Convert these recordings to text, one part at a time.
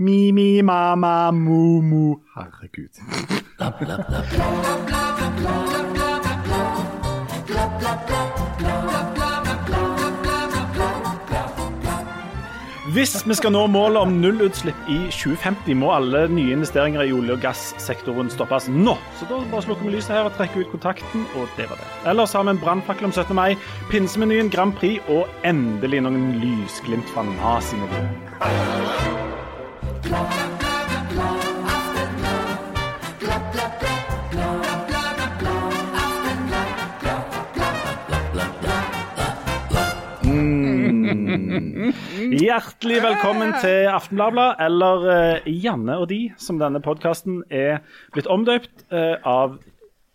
Mi, mi, ma-ma, mu, mu Herregud. Hvis vi skal nå målet om nullutslipp i 2050, må alle nye investeringer i olje- og gassektoren stoppes nå. Så da bare slukker vi lyset her og trekker ut kontakten, og det var det. Ellers har vi en brannfakkel om 17. mai, pinsemenyen, Grand Prix og endelig noen lysglimt fra nazimiljøet. Hjertelig velkommen til Aftenbladet, eller eh, Janne og de, som denne podkasten er blitt omdøpt eh, av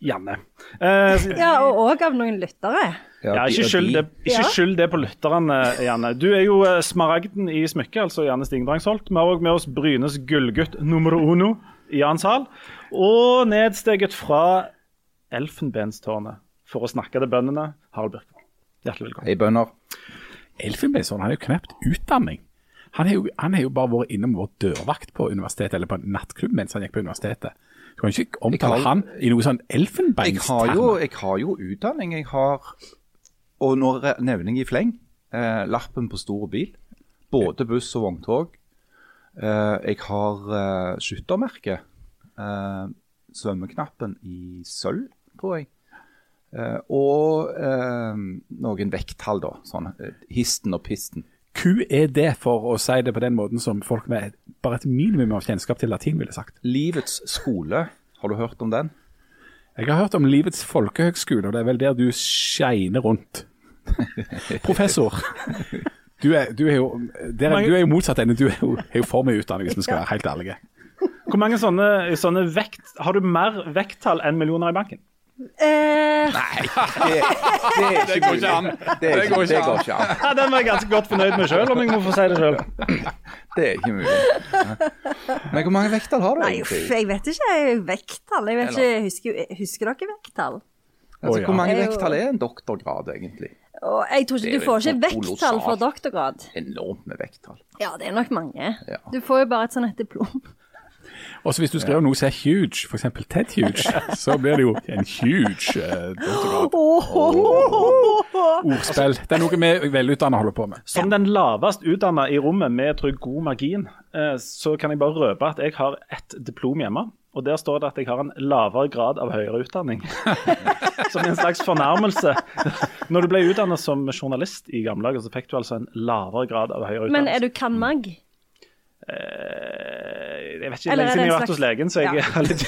Janne. Eh, Ja, og òg av noen lyttere. ja, ikke skyld det, ikke Ja. skyld det på lytterne, Janne. Du er jo eh, smaragden i smykket, altså Janne Stingdrangsholt. Vi har òg med oss Brynes gullgutt nummer uno, Jan Zahl. Og nedsteget fra Elfenbenstårnet for å snakke til bøndene, Harald Birkvold. Hjertelig velkommen. Hei, bønder. Elfenbenstårnet har jo knapt utdanning. Han har jo, jo bare vært innom vår dørvakt på universitetet, eller på en nattklubb mens han gikk på universitetet. Du kan ikke omtale har- han i noe sånn Jeg har, elfenbeinstermer. jeg har jo utdanning. Jeg har, og nå jeg i fleng, eh, lappen på stor bil. Både buss og vogntog. Eh, jeg har eh, skyttermerke. Eh, svømmeknappen i sølv, tror jeg. Eh, og eh, noen vekttall, da. Sånn eh, histen og pisten. QED, for å si det på den måten som folk med bare et minimum av kjennskap til latin ville sagt. Livets skole, har du hørt om den? Jeg har hørt om Livets folkehøgskole, og det er vel der du shiner rundt. Professor. Du er, du er jo der, mange, du er jo motsatt ende. Du er jo, er jo for mye utdanning, hvis vi skal være helt ærlige. Hvor mange sånne, sånne vekt Har du mer vekttall enn millioner i banken? Eh, Det, det, går ikke an. Det, er ikke, det går ikke an. Ja, Den var jeg ganske godt fornøyd med sjøl, om jeg må få si det sjøl. Det er ikke mulig. Men hvor mange vekttall har du nei, uff, jeg vet ikke vekttall. Jeg vet ikke, husker, husker dere vekttall? Altså, Hvor mange Det er vekttall er en doktorgrad, egentlig? Og jeg tror ikke er Du får ikke vekttall for doktorgrad. Enormt med vekttall. Ja, det er nok mange. Ja. Du får jo bare et sånt et diplom. Og så hvis du skriver noe som er huge, f.eks. Ted Huge, så blir det jo en huge eh, doktorgrad. Ordspill. Det er noe vi velutdanna holder på med. Som den lavest utdanna i rommet med tror jeg, god margin, eh, så kan jeg bare røpe at jeg har ett diplom hjemme. Og der står det at jeg har en lavere grad av høyere utdanning. som en slags fornærmelse. Når du ble utdannet som journalist i gamle dager, så fikk du altså en lavere grad av høyere Men er du kan-mag? Eh, Jeg vet ikke, Eller lenge siden jeg har vært hos legen, så jeg Ja. er litt,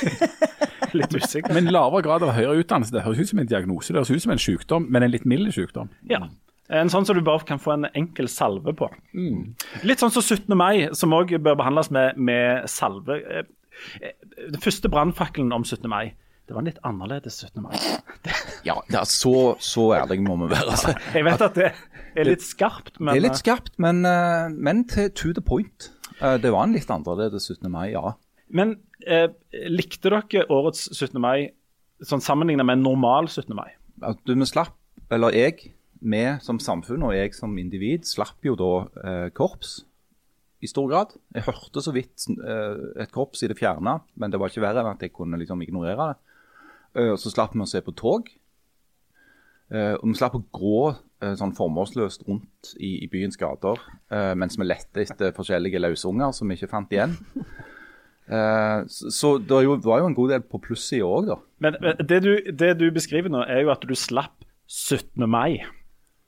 litt usikker. Men lavere grad av høyere utdannelse, det høres ut som en diagnose. Det høres ut som en sykdom, men en litt mild sykdom. Ja. En sånn som du bare kan få en enkel salve på. Litt sånn som 17. mai, som òg bør behandles med, med salve. Eh, eh, Den første brannfakkelen om 17. mai, det var en litt annerledes 17. mai. Ja, det er så, så ærlig må vi være. Altså. Jeg vet at det er litt skarpt, men Det er litt skarpt, men, eh, men til, to the point. Eh, Det var en litt annerledes 17. mai, ja. Men eh, likte dere årets 17. mai sånn sammenlignet med en normal 17. mai? At du vi slapp, eller jeg, vi som samfunn og jeg som individ, slapp jo da eh, korps i stor grad. Jeg hørte så vidt eh, et korps i det fjerne, men det var ikke verre enn at jeg kunne liksom ignorere det. Eh, og så slapp vi å se på tog. Eh, og vi slapp å gå uh, sånn formålsløst rundt i, i byens gater uh, mens vi lette etter forskjellige løsunger som vi ikke fant igjen. Så så det jo, var jo en god del på plussida òg, da. Men men det du, det du beskriver nå, er jo at du slapp 17. mai.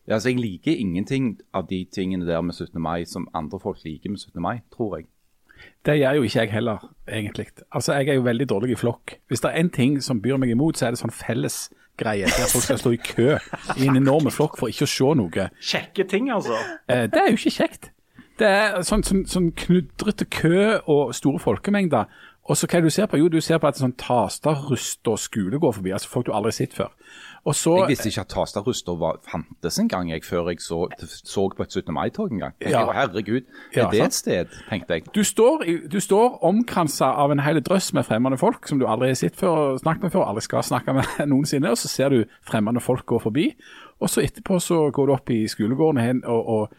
Ja, altså Jeg liker ingenting av de tingene der med 17. mai som andre folk liker med 17. mai, tror jeg. Det gjør jo ikke jeg heller, egentlig. Altså, Jeg er jo veldig dårlig i flokk. Hvis det er én ting som byr meg imot, så er det sånn fellesgreie der folk skal stå i kø i en enorm flokk for ikke å se noe. Kjekke ting, altså. Eh, det er jo ikke kjekt. Det er sånn, sånn, sånn knudrete kø og store folkemengder. Og så hva er det du ser på? Jo, du ser på at sånn Tasta, Rust og skole går forbi. Altså folk du aldri har sett før. Så Jeg visste ikke at Tastadruster fantes engang før jeg så, så på et 17. mai-tog en gang. Ja. Herregud, Herregud, Ja, er det sant. et sted, tenkte jeg. Du står, du står omkransa av en hel drøss med fremmede folk som du aldri har sett før snakket med før, aldri skal snakke med noensinne. Og så ser du fremmede folk gå forbi. Og så etterpå så går du opp i skolegården og, og,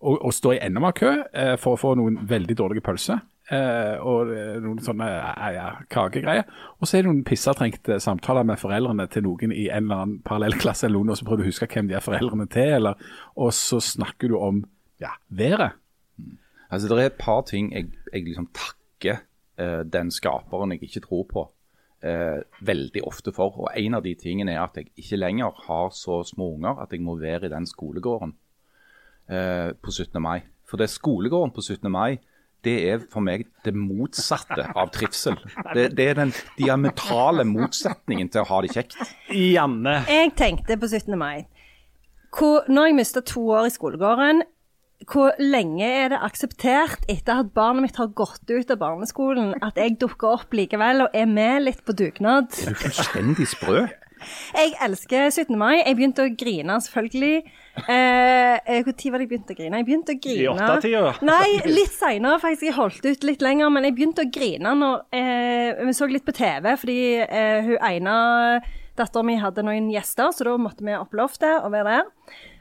og, og står i enda mer kø eh, for å få noen veldig dårlige pølser. Eh, og noen sånne eh, ja, kakegreier. Og så er det noen pissetrengte samtaler med foreldrene til noen i en eller annen parallellklasse, eller noen, og så prøver du å huske hvem de er foreldrene til, eller, og så snakker du om ja, været. Altså, Det er et par ting jeg, jeg liksom takker eh, den skaperen jeg ikke tror på, veldig ofte for. Og En av de tingene er at jeg ikke lenger har så små unger at jeg må være i den skolegården på 17. mai. For det er skolegården på 17. mai det er for meg det motsatte av trivsel. Det, det er den diametrale motsetningen til å ha det kjekt. Janne. Jeg tenkte på 17. mai. Hvor, når jeg mista to år i skolegården, hvor lenge er det akseptert etter at barnet mitt har gått ut av barneskolen, at jeg dukker opp likevel og er med litt på dugnad? Er du fullstendig sprø? Jeg elsker 17. mai. Jeg begynte å grine, selvfølgelig. Eh, tid var det jeg begynte å grine? Jeg begynte å grine I åttetida? Nei, litt seinere, faktisk. Jeg holdt ut litt lenger. Men jeg begynte å grine når eh, vi så litt på TV, fordi eh, hun ene dattera mi hadde noen gjester, så da måtte vi opp loftet og være der.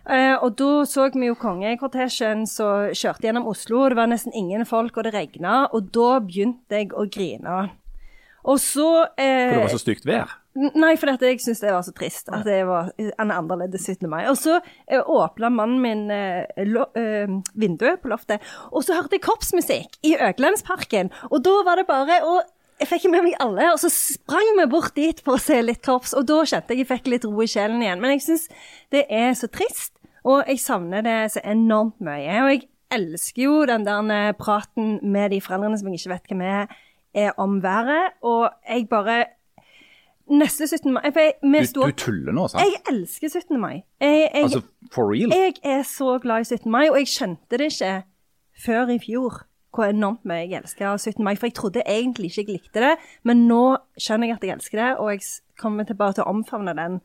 Uh, og da så vi jo kongekortesjen som kjørte gjennom Oslo, det var nesten ingen folk, og det regna. Og da begynte jeg å grine. Og så uh, For det var så stygt vær. Nei, for jeg syns det var så trist at det var en annerledes 17. mai. Og så eh, åpna mannen min eh, eh, vinduet på loftet, og så hørte jeg korpsmusikk i Økelandsparken. Og da var det bare å Jeg fikk med meg alle, og så sprang vi bort dit for å se litt korps. Og da kjente jeg jeg fikk litt ro i sjelen igjen. Men jeg syns det er så trist, og jeg savner det så enormt mye. Og jeg elsker jo den der eh, praten med de foreldrene som jeg ikke vet hvem er, er om været. Og jeg bare Neste 17. mai for jeg, vi Du, sto du tuller nå, sant? Jeg elsker 17. mai. Jeg, jeg, Altså, for real? jeg er så glad i 17. mai, og jeg skjønte det ikke før i fjor hvor enormt mye jeg elsker 17. mai. For jeg trodde egentlig ikke jeg likte det, men nå skjønner jeg at jeg elsker det, og jeg kommer tilbake til å omfavne den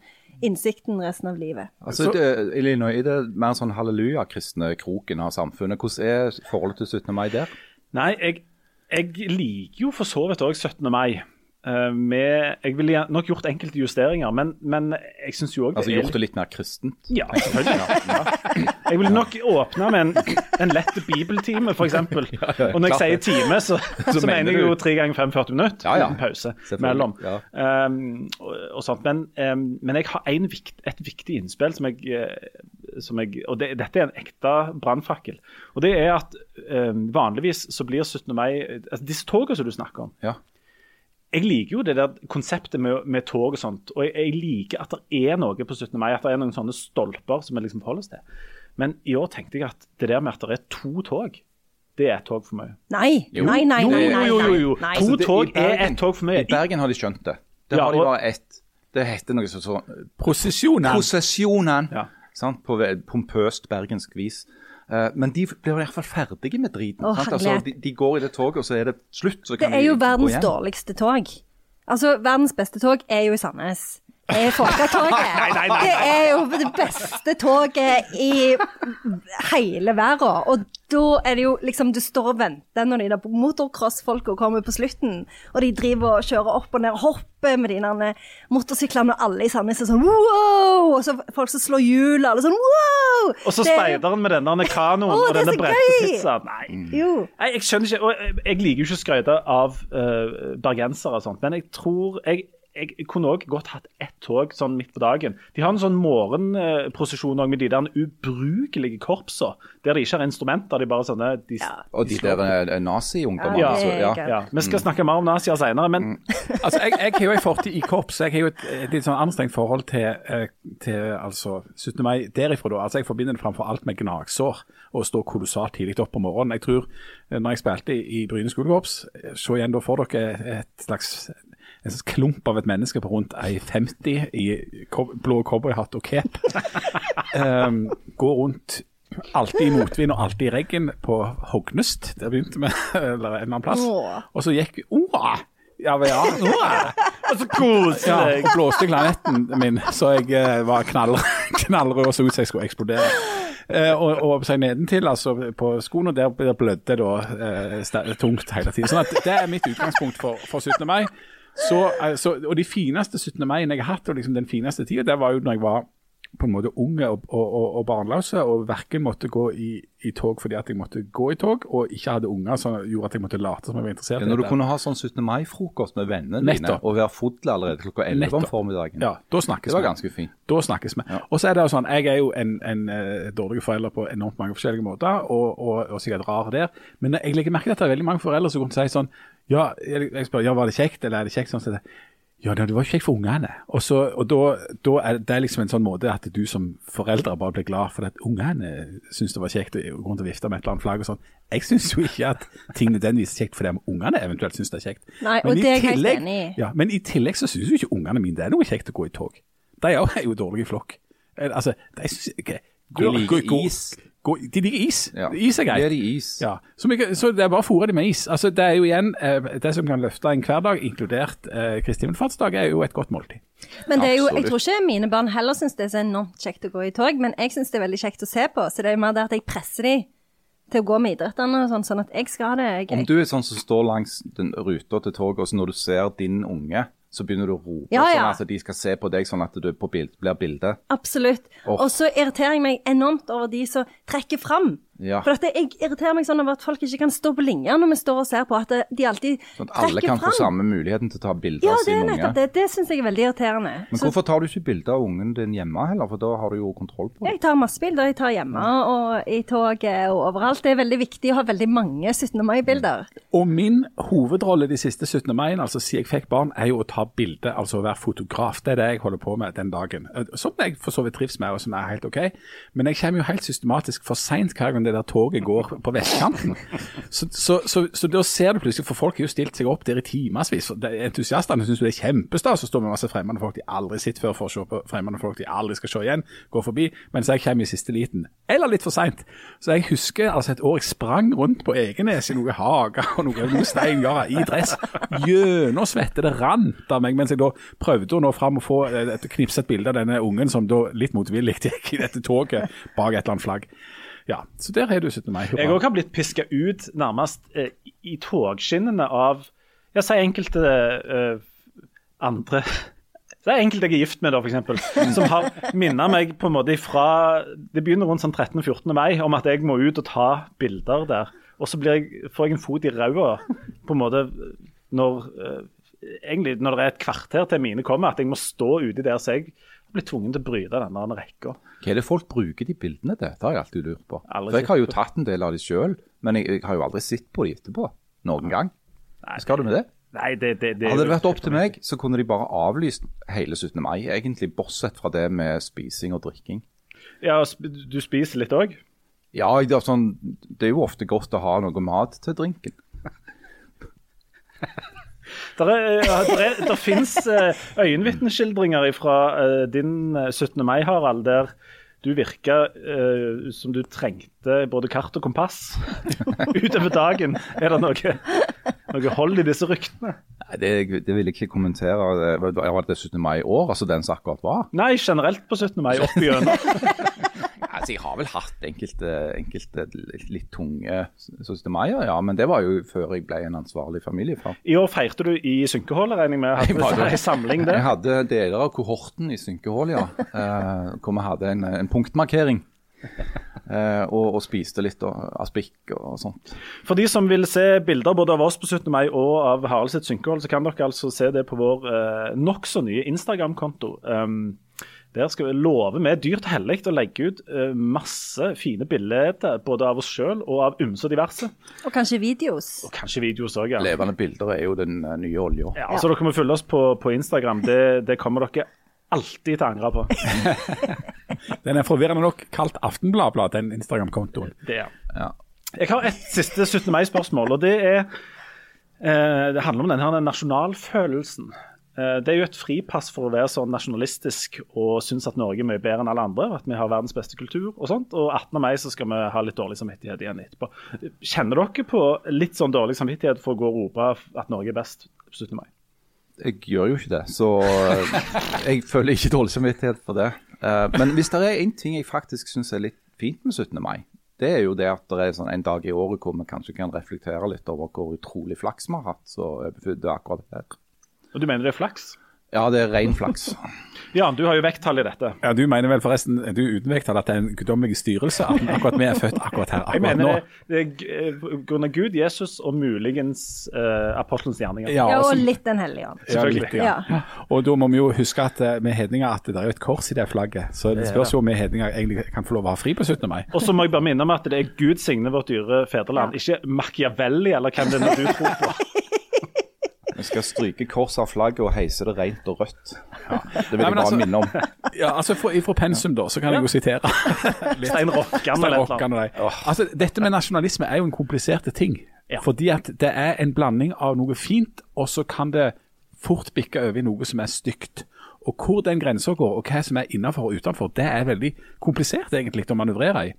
innsikten resten av livet. Altså, det, Illinois, er det mer sånn halleluja-kristne kroken av samfunnet? Hvordan er forholdet til 17. mai der? Nei, jeg, jeg liker jo for så vidt òg 17. mai. Eh, med, jeg ville nok gjort enkelte justeringer, men, men jeg syns jo òg Altså gjort det litt mer kristent? Ja, selvfølgelig. Jeg ville nok åpne med en, en lett bibeltime, f.eks. ja, Og når jeg sier time, så, så, mener mener jeg jo tre ganger fem 40 minutter. Ja, ja. En Pause mellom. ja. Um, og, og sånt. Men, um, men jeg har en vikt, et viktig innspill som jeg, eh, som jeg Og det, dette er en ekte brannfakkel. Og det er at um, vanligvis så blir 17. mai altså Disse togene som du snakker om Ja. Jeg liker jo det der konseptet med, med tog og sånt. Og jeg, jeg liker at det er noe på 17. mai, at det er noen sånne stolper som vi liksom forholder oss til. Men i år tenkte jeg at det der med at det er to tog, det er et tog for mye. Nei, Jo. nei, nei, nei. jo, nei, jo, jo, jo. nei. To det- tog Bergen- er et tog for mye. I Bergen har de skjønt det. Der Ja, har de bare ett. Det heter noe sånn så, Prosesjonen. Prosesjonen. Ja. Sant? På pompøst bergensk vis. Eh, men de blir i hvert fall ferdige med driten. Å, sant? Altså, de, de går i det toget, og så er det slutt. Så Det er jo verdens dårligste tog. Altså, verdens beste tog er jo i Sandnes. Er Folketoget. Det er jo det beste toget i hele verden. Og da er det jo liksom Du står og venter når de der motocross-folka kommer på slutten, og de driver og kjører opp og ned og hopper med de der motorsyklene, og alle i Sandnes er sånn wow! Og så folk som slår hjul, alle sånn wow! Og så er speideren med denne kanoen oh, og denne brettepizzaen. Nei. Jo. Nei, jeg skjønner ikke, og jeg- jeg liker jo ikke å skryte av uh, bergensere og sånt, men jeg tror jeg, jeg kunne òg godt hatt ett tog sånn midt på dagen. De har en sånn morgenprosesjon òg med de der ubrukelige korpsa, der de ikke har instrumenter, de bare sånne de, Og de der er nazi-ungdommene. Ja, altså, ja. ja. Vi skal snakke mer om nazier senere, men Altså, jeg, jeg har jo en fortid i korps. Jeg har jo et, et litt sånn anstrengt forhold til, eh, til altså, 17. mai derifra. da. Altså, Jeg forbinder det framfor alt med gnagsår og stå kolossalt tidlig opp om morgenen. Jeg tror, eh, når jeg spilte i, i Bryne skolekorps, eh, se igjen da får dere et slags en slags klump av et menneske på rundt 1,50 i blå cowboyhatt og cape. um, går rundt alltid i motvind og alltid i regn på Hognest. Der begynte vi, eller en eller annen plass. Og så gikk Oa! Ja, ja. Og så koselig! Ja, og blåste planeten min, så jeg eh, var knall, knallrød og så ut som jeg skulle eksplodere. Eh, og, og seg nedentil, altså på skoene, der, der blødde da eh, tungt hele tiden. Sånn at det er mitt utgangspunkt for, for 17. mai. Så, eh, så, og de fineste 17. mai jeg har hatt, og liksom den fineste tida, det var jo når jeg var på en måte unge og, og, og, og barnløse, og verken måtte gå i, i tog fordi at jeg måtte gå i tog, og ikke hadde unger som gjorde at jeg måtte late som jeg var interessert Ja, når du kunne ha sånn 17. mai-frokost med vennene dine og være full allerede klokka 11 om formiddagen. Ja, da snakkes Det var ganske fint. Da snakkes vi. Ja. Og så er det jo sånn, Jeg er jo en, en eh, dårlig forelder på enormt mange forskjellige måter, og, og, og sikkert rar der. Men jeg legger merke til at det er veldig mange foreldre som kunne si sånn ja, jeg, jeg spør, ja, var det kjekt, eller er det kjekt? sånn som det. Ja, det var kjekt for ungene. Og, så, og da, da er det liksom en sånn måte at du som foreldre bare blir glad for at ungene syns det var kjekt å gå rundt og vifte med et eller annet flagg og sånn. Jeg syns jo ikke at ting nødvendigvis er kjekt fordi ungene eventuelt syns det er kjekt. Nei, og Men i det er jeg helt enig i. Ja, men i tillegg så syns jo ikke ungene mine det er noe kjekt å gå i tog. De er jo- er jo dårlige i flokk. Eh, Altså, de syns ikke Gå, liker is. Gå, de liker is. Ja. Is er greit. Gir de is. Ja, så, vi, så det er bare å fôre dem med is. Altså, det er jo igjen eh, Det som kan løfte en hverdag, inkludert eh, Kristi himmelfartsdag, er jo et godt måltid. Men det er jo, jeg tror ikke mine barn heller syns det er så enormt kjekt å gå i tog, men jeg syns det er veldig kjekt å se på. Så det er jo mer det at jeg presser dem til å gå med idrettene sånn, sånn at jeg skal ha det Om du er sånn som står langs den ruta til toget, og så når du ser din unge, så begynner du å rope Ja, ja. sånn at de skal se på deg sånn at du på bild, blir bildet. Absolutt. Oh. Og så irriterer jeg meg enormt over de som trekker fram. Ja. For at jeg irriterer meg sånn over at folk ikke kan stå på linja når vi står og ser på, at de alltid Sånn at alle kan fram. få samme muligheten til å ta bilde Ja, av det sin unge. nettopp det. Det syns jeg er veldig irriterende. Men Så hvorfor tar du ikke bilde av ungen din hjemme heller, for da har du jo kontroll på det. jeg tar masse bilder. Jeg tar hjemme og i toget og overalt. Det er veldig viktig å ha veldig mange 17. mai-bilder. Og min hovedrolle de siste 17. mai, altså siden jeg fikk barn, er jo å ta bilde, altså å være fotograf. Det er det jeg holder på med den dagen. Eh, Som jeg for så vidt trives med, og som er helt OK. Men jeg kommer jo helt systematisk for seint hver gang det der toget går på vestkanten. Så, så, så, så da ser du plutselig, for folk har jo stilt seg opp der i timevis. Entusiastene syns det er kjempestas å stå med masse fremmede folk de aldri sett før, for å se på fremmede folk de aldri skal se igjen, gå forbi, mens jeg kommer i siste liten. Eller litt for seint. Så jeg husker altså et år jeg sprang rundt på Egenes i noe hage og noe, noe steingarder i dress. Gjennomsvette. Det rant av meg mens jeg da prøvde å nå fram og få eh, et, knipset et bilde av denne ungen som da litt motvillig gikk i dette toget bak et eller annet flagg. Ja, så der er du 17. mai. Jeg òg har blitt piska ut nærmest eh, i togskinnene av Ja, si enkelte eh, andre er enkelte jeg er gift med, da, f.eks. Som har minna meg på en måte fra Det begynner rundt sånn 13.-14. mai om at jeg må ut og ta bilder der. Og så blir jeg, får jeg en fot i ræva på en måte når eh, Egentlig når det er et kvarter til mine kommer, at jeg må stå uti der. Så jeg har blitt tvungen til å bryte denne rekka. Hva er det folk bruker de bildene til? Det har jeg alltid lurt på. Aldri For jeg har jo tatt en del av de sjøl, men jeg, jeg har jo aldri sett på de etterpå. Noen gang. Hva skal du med det? Nei, det, det, det Hadde det vært opp til meg, så kunne de bare avlyst hele 17. mai, egentlig, bortsett fra det med spising og drikking. Ja, du spiser litt òg? Ja, det er, sånn, det er jo ofte godt å ha noe mat til drinken. Der, er, der, er, der finnes eh, øyenvitneskildringer fra eh, din eh, 17. mai, Harald, der du virka uh, som du trengte både kart og kompass utover dagen. Er det noe, noe hold i disse ryktene? Nei, Det, det vil jeg ikke kommentere. Det var det 17. mai i år, altså den som akkurat var? Nei, generelt på 17. mai opp igjennom. Altså, Jeg har vel hatt enkelte, enkelte litt, tunge 17. maier, ja. Men det var jo før jeg ble en ansvarlig familiefar. I år feirte du i synkehullet, regner jeg med. Jeg var Hadde en samling Jeg hadde deler av kohorten i Synkehull, ja. Eh, hvor vi hadde en, en punktmarkering. Eh, og, og spiste litt og, aspikk og sånt. For de som vil se bilder både av oss på 17. mai og av Harald sitt synkehold, så kan dere altså se det på vår eh, nokså nye Instagram-konto. Um, der skal vi love med dyrt og hellig å legge ut eh, masse fine bilder både av oss sjøl og av ymse og diverse. Og kanskje videos. Og kanskje videos også, ja. Levende bilder er jo den eh, nye olja. ja. Så dere må følge oss på, på Instagram. Det, det kommer dere alltid til å angre på. Den er forvirrende nok kalt Aftenbladblad, den Instagram-kontoen. Det er. Ja. Jeg har et siste 17. mai-spørsmål, og det er eh, Det handler om denne nasjonalfølelsen. Eh, det er jo et fripass for å være sånn nasjonalistisk og synes at Norge er mye bedre enn alle andre. At vi har verdens beste kultur og sånt. Og 18. mai så skal vi ha litt dårlig samvittighet igjen etterpå. Kjenner dere på litt sånn dårlig samvittighet for å gå og rope at Norge er best på 17. mai? Jeg gjør jo ikke det, så eh, jeg føler ikke dårlig samvittighet for det. Eh, Men hvis det er én ting jeg faktisk syns er litt fint med 17. mai, det er jo det at det er sånn en dag i året hvor vi kanskje kan reflektere litt over hvor utrolig flaks vi har hatt så overfødde akkurat her. Og du mener det er flaks? Ja, det er ren flaks. Jan, du har jo vekttall i dette. Ja, Du mener vel forresten, du uten vekttall, at det er en guddommelig styrelse? At akkurat vi er født akkurat her, Jeg akkurat mener nå? det, det er eh, på grunn av Gud, Jesus og muligens uh, apostelens gjerninger. Ja, og og litt Den hellige ånd. Ja, litt, ja. Og da må vi jo huske at med vi hedninger at det er jo et kors i det flagget. Så det spørs jo om vi hedninger egentlig kan få lov å ha fri på 17. mai. Og så må jeg bare minne om at det er Gud signe vårt dyre fedreland, ikke Machiavelli eller hvem det er du tror på. Vi skal stryke korset av flagget og heise det rent og rødt. Det vil Nei, jeg bare altså- minne om. Ja, altså Fra, fra pensum, da, så kan jeg jo sitere. Stein Rokkan eller de. Altså, dette med nasjonalisme er jo en kompliserte ting. Ja. Fordi at det er en blanding av noe fint, og så kan det fort bikke over i noe som er stygt. Og hvor den grensa går, og hva som er innenfor og utenfor, det er veldig komplisert egentlig å manøvrere i.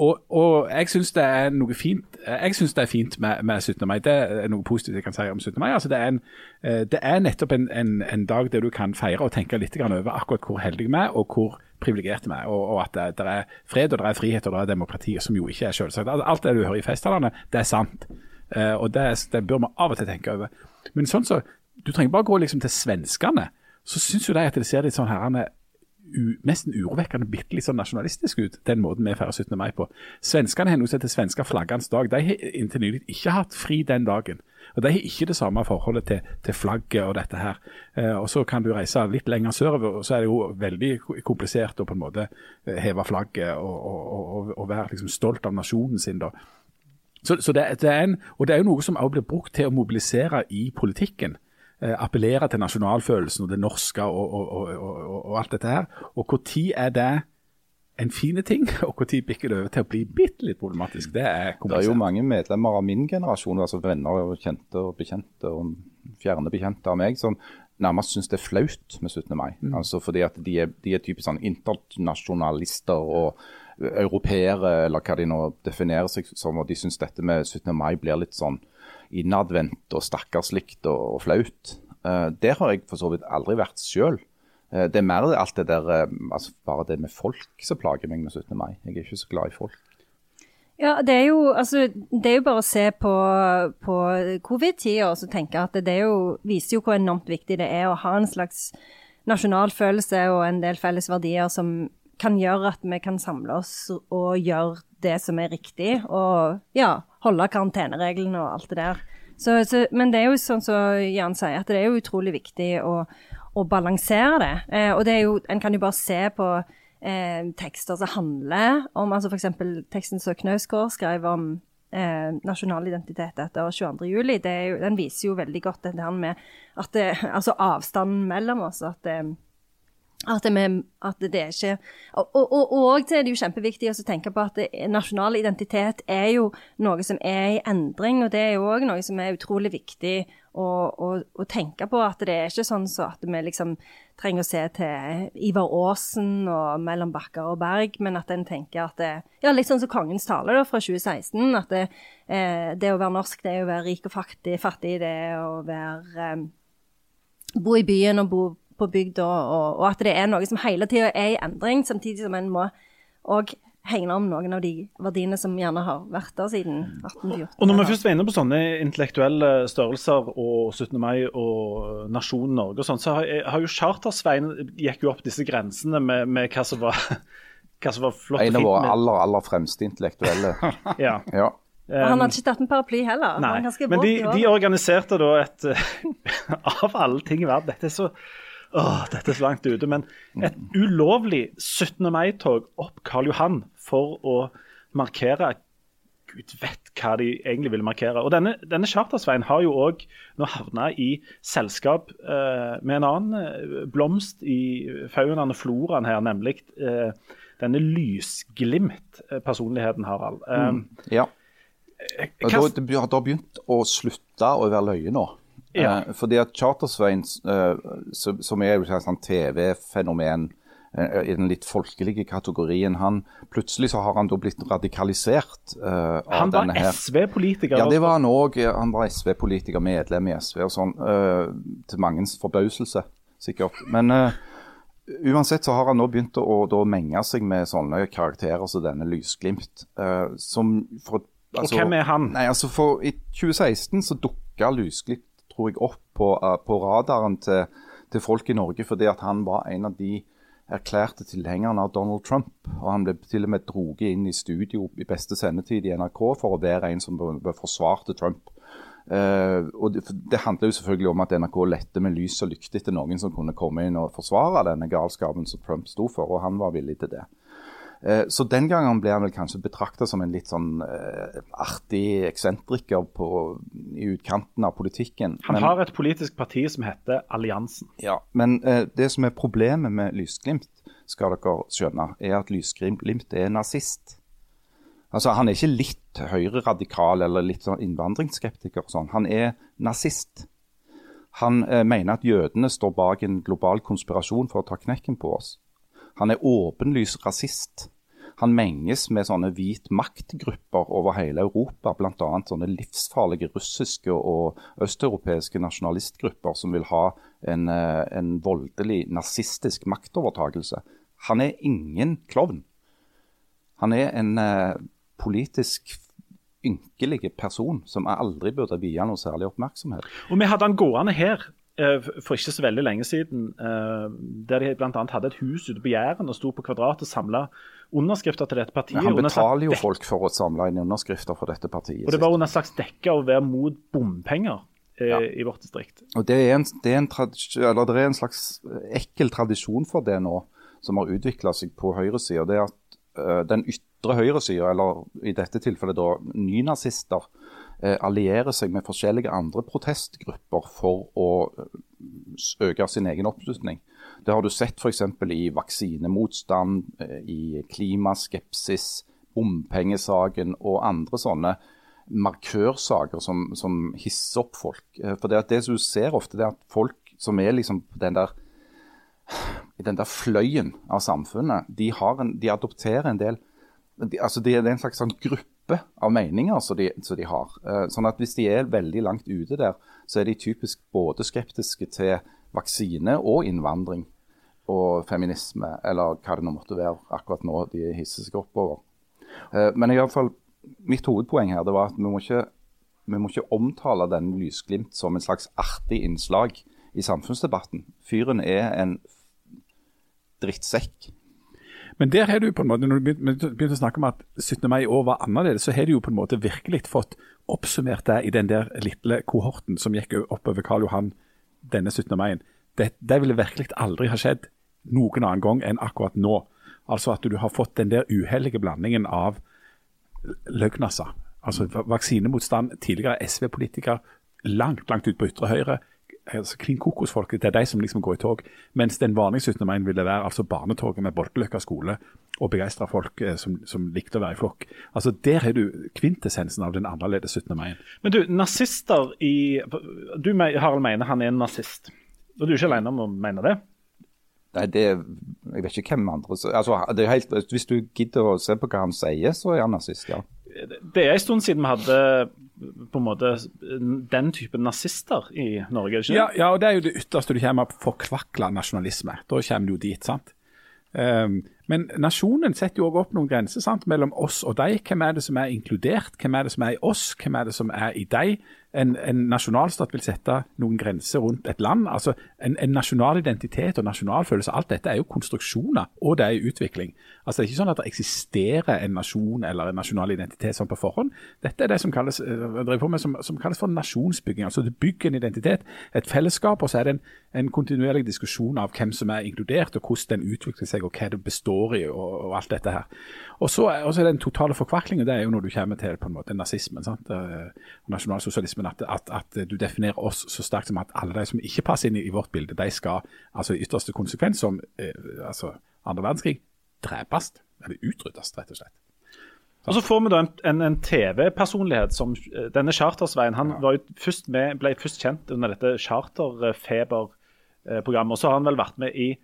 Og, og jeg syns det er noe fint Jeg synes det er fint med, med 17. mai. Det er noe positivt jeg kan si om 17. mai. Altså det, er en, eh, det er nettopp en, en, en dag der du kan feire og tenke litt over akkurat hvor heldig vi er, og hvor privilegerte vi er. Og, og at det, det er fred, og det er frihet og det er demokrati, som jo ikke er selvsagt. Alt det du hører i festtalene, det er sant. Eh, og det, det bør vi av og til tenke over. Men sånn så, du trenger bare gå liksom til svenskene, så syns jo de at det ser litt sånn herrene nesten urovekkende bitte litt sånn nasjonalistisk ut, den måten vi feirer 17. mai på. Svenskene har noe som heter svenska flaggernes dag. De har inntil nylig ikke hatt fri den dagen. Og De har ikke det samme forholdet til, til flagget og dette her. Eh, og Så kan du reise litt lenger sørover, og så er det jo veldig komplisert å på en måte eh, heve flagget og, og, og, og være liksom stolt av nasjonen sin. da. Så, så det, det er en, og det er jo noe som også blir brukt til å mobilisere i politikken. Eh, appellere til nasjonalfølelsen og det norske og, og, og, og, alt dette her. Og når er det en fin ting, og når bikker det over til å bli bitte litt problematisk? Det er Det er jo mange medlemmer av min generasjon, altså venner og kjente og bekjente og fjerne bekjente av meg, som nærmest syns det er flaut med 17. mai. Altså fordi at de er, de er typisk sånn internasjonalister og europeere, eller hva de nå definerer seg som. Og de syns dette med 17. mai blir litt sånn innadvendt og stakkarslikt og, og flaut. Eh, der har jeg for så vidt aldri vært sjøl. det er mer alt det der eh, altså Bare det med folk som plager meg med 17. mai. Jeg er ikke så glad i folk. Ja, det er jo, altså, det er jo bare å se på, på covid-tida og tenke at det jo, viser jo hvor enormt viktig det er å ha en slags nasjonal følelse og en del felles verdier som kan gjøre at vi kan samle oss og gjøre det som er riktig, og ja, holde karantenereglene og alt det der. Så, så, men det er jo sånn som Jan sier, at det er jo utrolig viktig å, å balansere det. Eh, og det er jo, en kan jo bare se på eh, tekster som handler om altså f.eks. teksten som Knausgård skrev om eh, nasjonal identitet etter 22. juli. Det er jo, den viser jo veldig godt dette her med at det, altså avstanden mellom oss. at det, at med, at det er ikke Og og, og, er det jo kjempeviktig å tenke på at nasjonal identitet er jo noe som er i endring, og det er jo òg noe som er utrolig viktig å, å, å tenke på. At det er ikke sånn så at vi liksom trenger å se til Ivar Aasen og mellom bakker og berg, men at en tenker at det, Ja, litt sånn som Kongens tale da, fra 2016. At det, eh, det å være norsk, det er å være rik og fattig. Fattig, det er å være eh, Bo i byen og bo på bygda, og, og at det er noe som hele tida er i endring, samtidig som en må òg hegne om noen av de verdiene som gjerne har vært der siden 1814. Og når vi først var inne på sånne intellektuelle størrelser og 17. mai og nasjonen Norge og sånn, så har, har jo Charter-Svein gikk jo opp disse grensene med, med hva som var hva som var flott En av våre aller, aller fremste intellektuelle. Ja. Ja. Og han hadde ikke tatt med paraply heller. Nei, men de, de organiserte da et Av alle ting i verden Dette er så Åh, dette er så langt ute. Men et ulovlig 17. mai-tog opp Karl Johan for å markere Gud vet hva de egentlig ville markere. Og Denne, denne Chartersveien har jo òg nå havna i selskap eh, med en annen eh, blomst i faunaen og floraen her, nemlig eh, denne lysglimt-personligheten, Harald. Eh, ja. Og da, det har begynt å slutte å være løye nå. Ja. Uh, fordi at Chartersveien, uh, som, som er et sånn TV-fenomen uh, i den litt folkelige kategorien, han plutselig så har han da blitt radikalisert eh, av han var denne her. SV-politiker. Ja, det var han òg. Han var SV-politiker, medlem i SV og sånn. eh, til mangens forbauselse, sikkert. Men eh, uansett så har han nå begynt å da menge seg med sånne karakterer som denne Lysglimt. eh, som for, Og hvem er han? Nei, altså for I 2016 så dukka Lysglimt tror jeg opp på, eh, på radaren til, til folk i Norge fordi at han var en av de erklærte tilhengerne av Donald Trump. Og han ble til og med droget inn i studio i beste sendetid i NRK for å være en som forsvarte Trump. Uh, og det, det, handler jo selvfølgelig om at NRK lette med lys og lykte etter noen som kunne komme inn og forsvare denne galskapen som Trump sto for, og han var villig til det. Uh, så den gangen ble han vel kanskje betrakta som en litt sånn uh, artig eksentriker på, i utkanten av politikken. Han men, har et politisk parti som heter Alliansen. Ja, men det som er problemet med Lysglimt, skal dere skjønne, er at Lysglimt er nazist. Altså, Han er ikke litt høyreradikal eller litt sånn innvandringsskeptiker. Sånn. Han er nazist. Han uh, mener at jødene står bak en global konspirasjon for å ta knekken på oss. Han er åpenlys rasist. Han menges med sånne hvit maktgrupper over hele Europa, bl.a. sånne livsfarlige russiske og østeuropeiske nasjonalistgrupper som vil ha en, eh, en voldelig nazistisk maktovertagelse. Han er ingen klovn. Han er en eh, politisk ynkelige person som aldri burde vie noe særlig oppmerksomhet. Og Vi hadde han gående her for ikke så veldig lenge siden, eh, der de bl.a. hadde et hus ute på Jæren og sto på Kvadrat og samla underskrifter til dette partiet. Men han betaler jo folk for å samle inn underskrifter for dette partiet. Og Det var under slags dekke å være mot bompenger eh, ja. i vårt distrikt. Og det er, en, det, er en det er, en, slags ekkel tradisjon for det nå, som har utvikla seg på høyresida. Det er at uh, den ytre høyresida, eller i dette tilfellet da nynazister, eh, allierer seg med forskjellige andre protestgrupper for å eh, øke sin egen oppslutning. Det har du sett f.eks. i vaksinemotstand, eh, i klimaskepsis, bompengesaken og andre sånne markørsaker som, som hisser opp folk. For det, det som du ser ofte, det er at folk som er liksom den der i den der fløyen av samfunnet, de, en, de adopterer en del de, altså det, er en slags sånn gruppe av meninger som de, som de har. Uh, sånn at Hvis de er veldig langt ute der, så er de typisk både skeptiske til vaksine og innvandring og feminisme, eller hva det nå måtte være akkurat nå de hisser seg oppover. Uh, men i alle fall, mitt hovedpoeng her det var at vi må ikke, vi må ikke omtale denne Lysglimt som en slags artig innslag i samfunnsdebatten. Fyren er en drittsekk men der har du på en måte, når du begynte å snakke om at 17. mai i år var annerledes, så har du jo på en måte virkelig fått oppsummert det i den der lille kohorten som gikk oppover Karl Johan denne 17. mai. Det, det ville virkelig aldri ha skjedd noen annen gang enn akkurat nå. Altså at du har fått den der uheldige blandingen av løgnasser. Altså vaksinemotstand, tidligere SV-politiker, langt, langt ut på ytre høyre altså Klin kokosfolket, det er de som liksom går i tog. Mens den vanlige 17. mai ville være altså barnetoget med Bolteløkka skole og begeistra folk eh, som, som, likte å være i flokk. Altså Der har du kvintessensen av den annerledes 17. mai. Men du, nazister i Du Harald mener han er en nazist. Og du er ikke alene om å mene det? Nei, det, Jeg vet ikke hvem andre altså, det er helt, Hvis du gidder å se på hva han sier, så er han nazist, ja. Det er en stund siden vi hadde på en måte den type nazister i Norge? ikke Ja, ja, og det er jo det ytterste du kommer på forkvakla nasjonalisme. Da kommer du jo dit. sant? Um, men nasjonen setter jo også opp noen grenser sant? mellom oss og deg. Hvem er det som er inkludert? Hvem er det som er i oss? Hvem er det som er i deg? En, en nasjonalstat vil sette noen grenser rundt et land. altså En, en nasjonal identitet og nasjonalfølelse, alt dette er jo konstruksjoner, og det er utvikling. Altså Det er ikke sånn at det eksisterer en nasjon eller en nasjonal identitet sånn på forhånd. Dette er det som kalles, eh, med, som, som kalles for nasjonsbygging. altså Du bygger en identitet, et fellesskap, og så er det en, en kontinuerlig diskusjon av hvem som er inkludert, og hvordan den utvikler seg, og hva det består står i, og, og alt dette her. Og så er den totale forkvaklingen, det er jo når du kommer til på en måte nazismen sant? og nasjonalsosialismen, at, at, at, du definerer oss så sterkt som at alle de som ikke passer inn i, vårt bilde, de skal altså i ytterste konsekvens, som eh, altså andre verdenskrig, drepes, eller utryddes, rett og slett. Og Så får vi da en, en, en TV-personlighet som eh, denne Chartersveien. Han ja. først med, ble først kjent under dette Charterfeber-programmet. og Så har han vel vært med i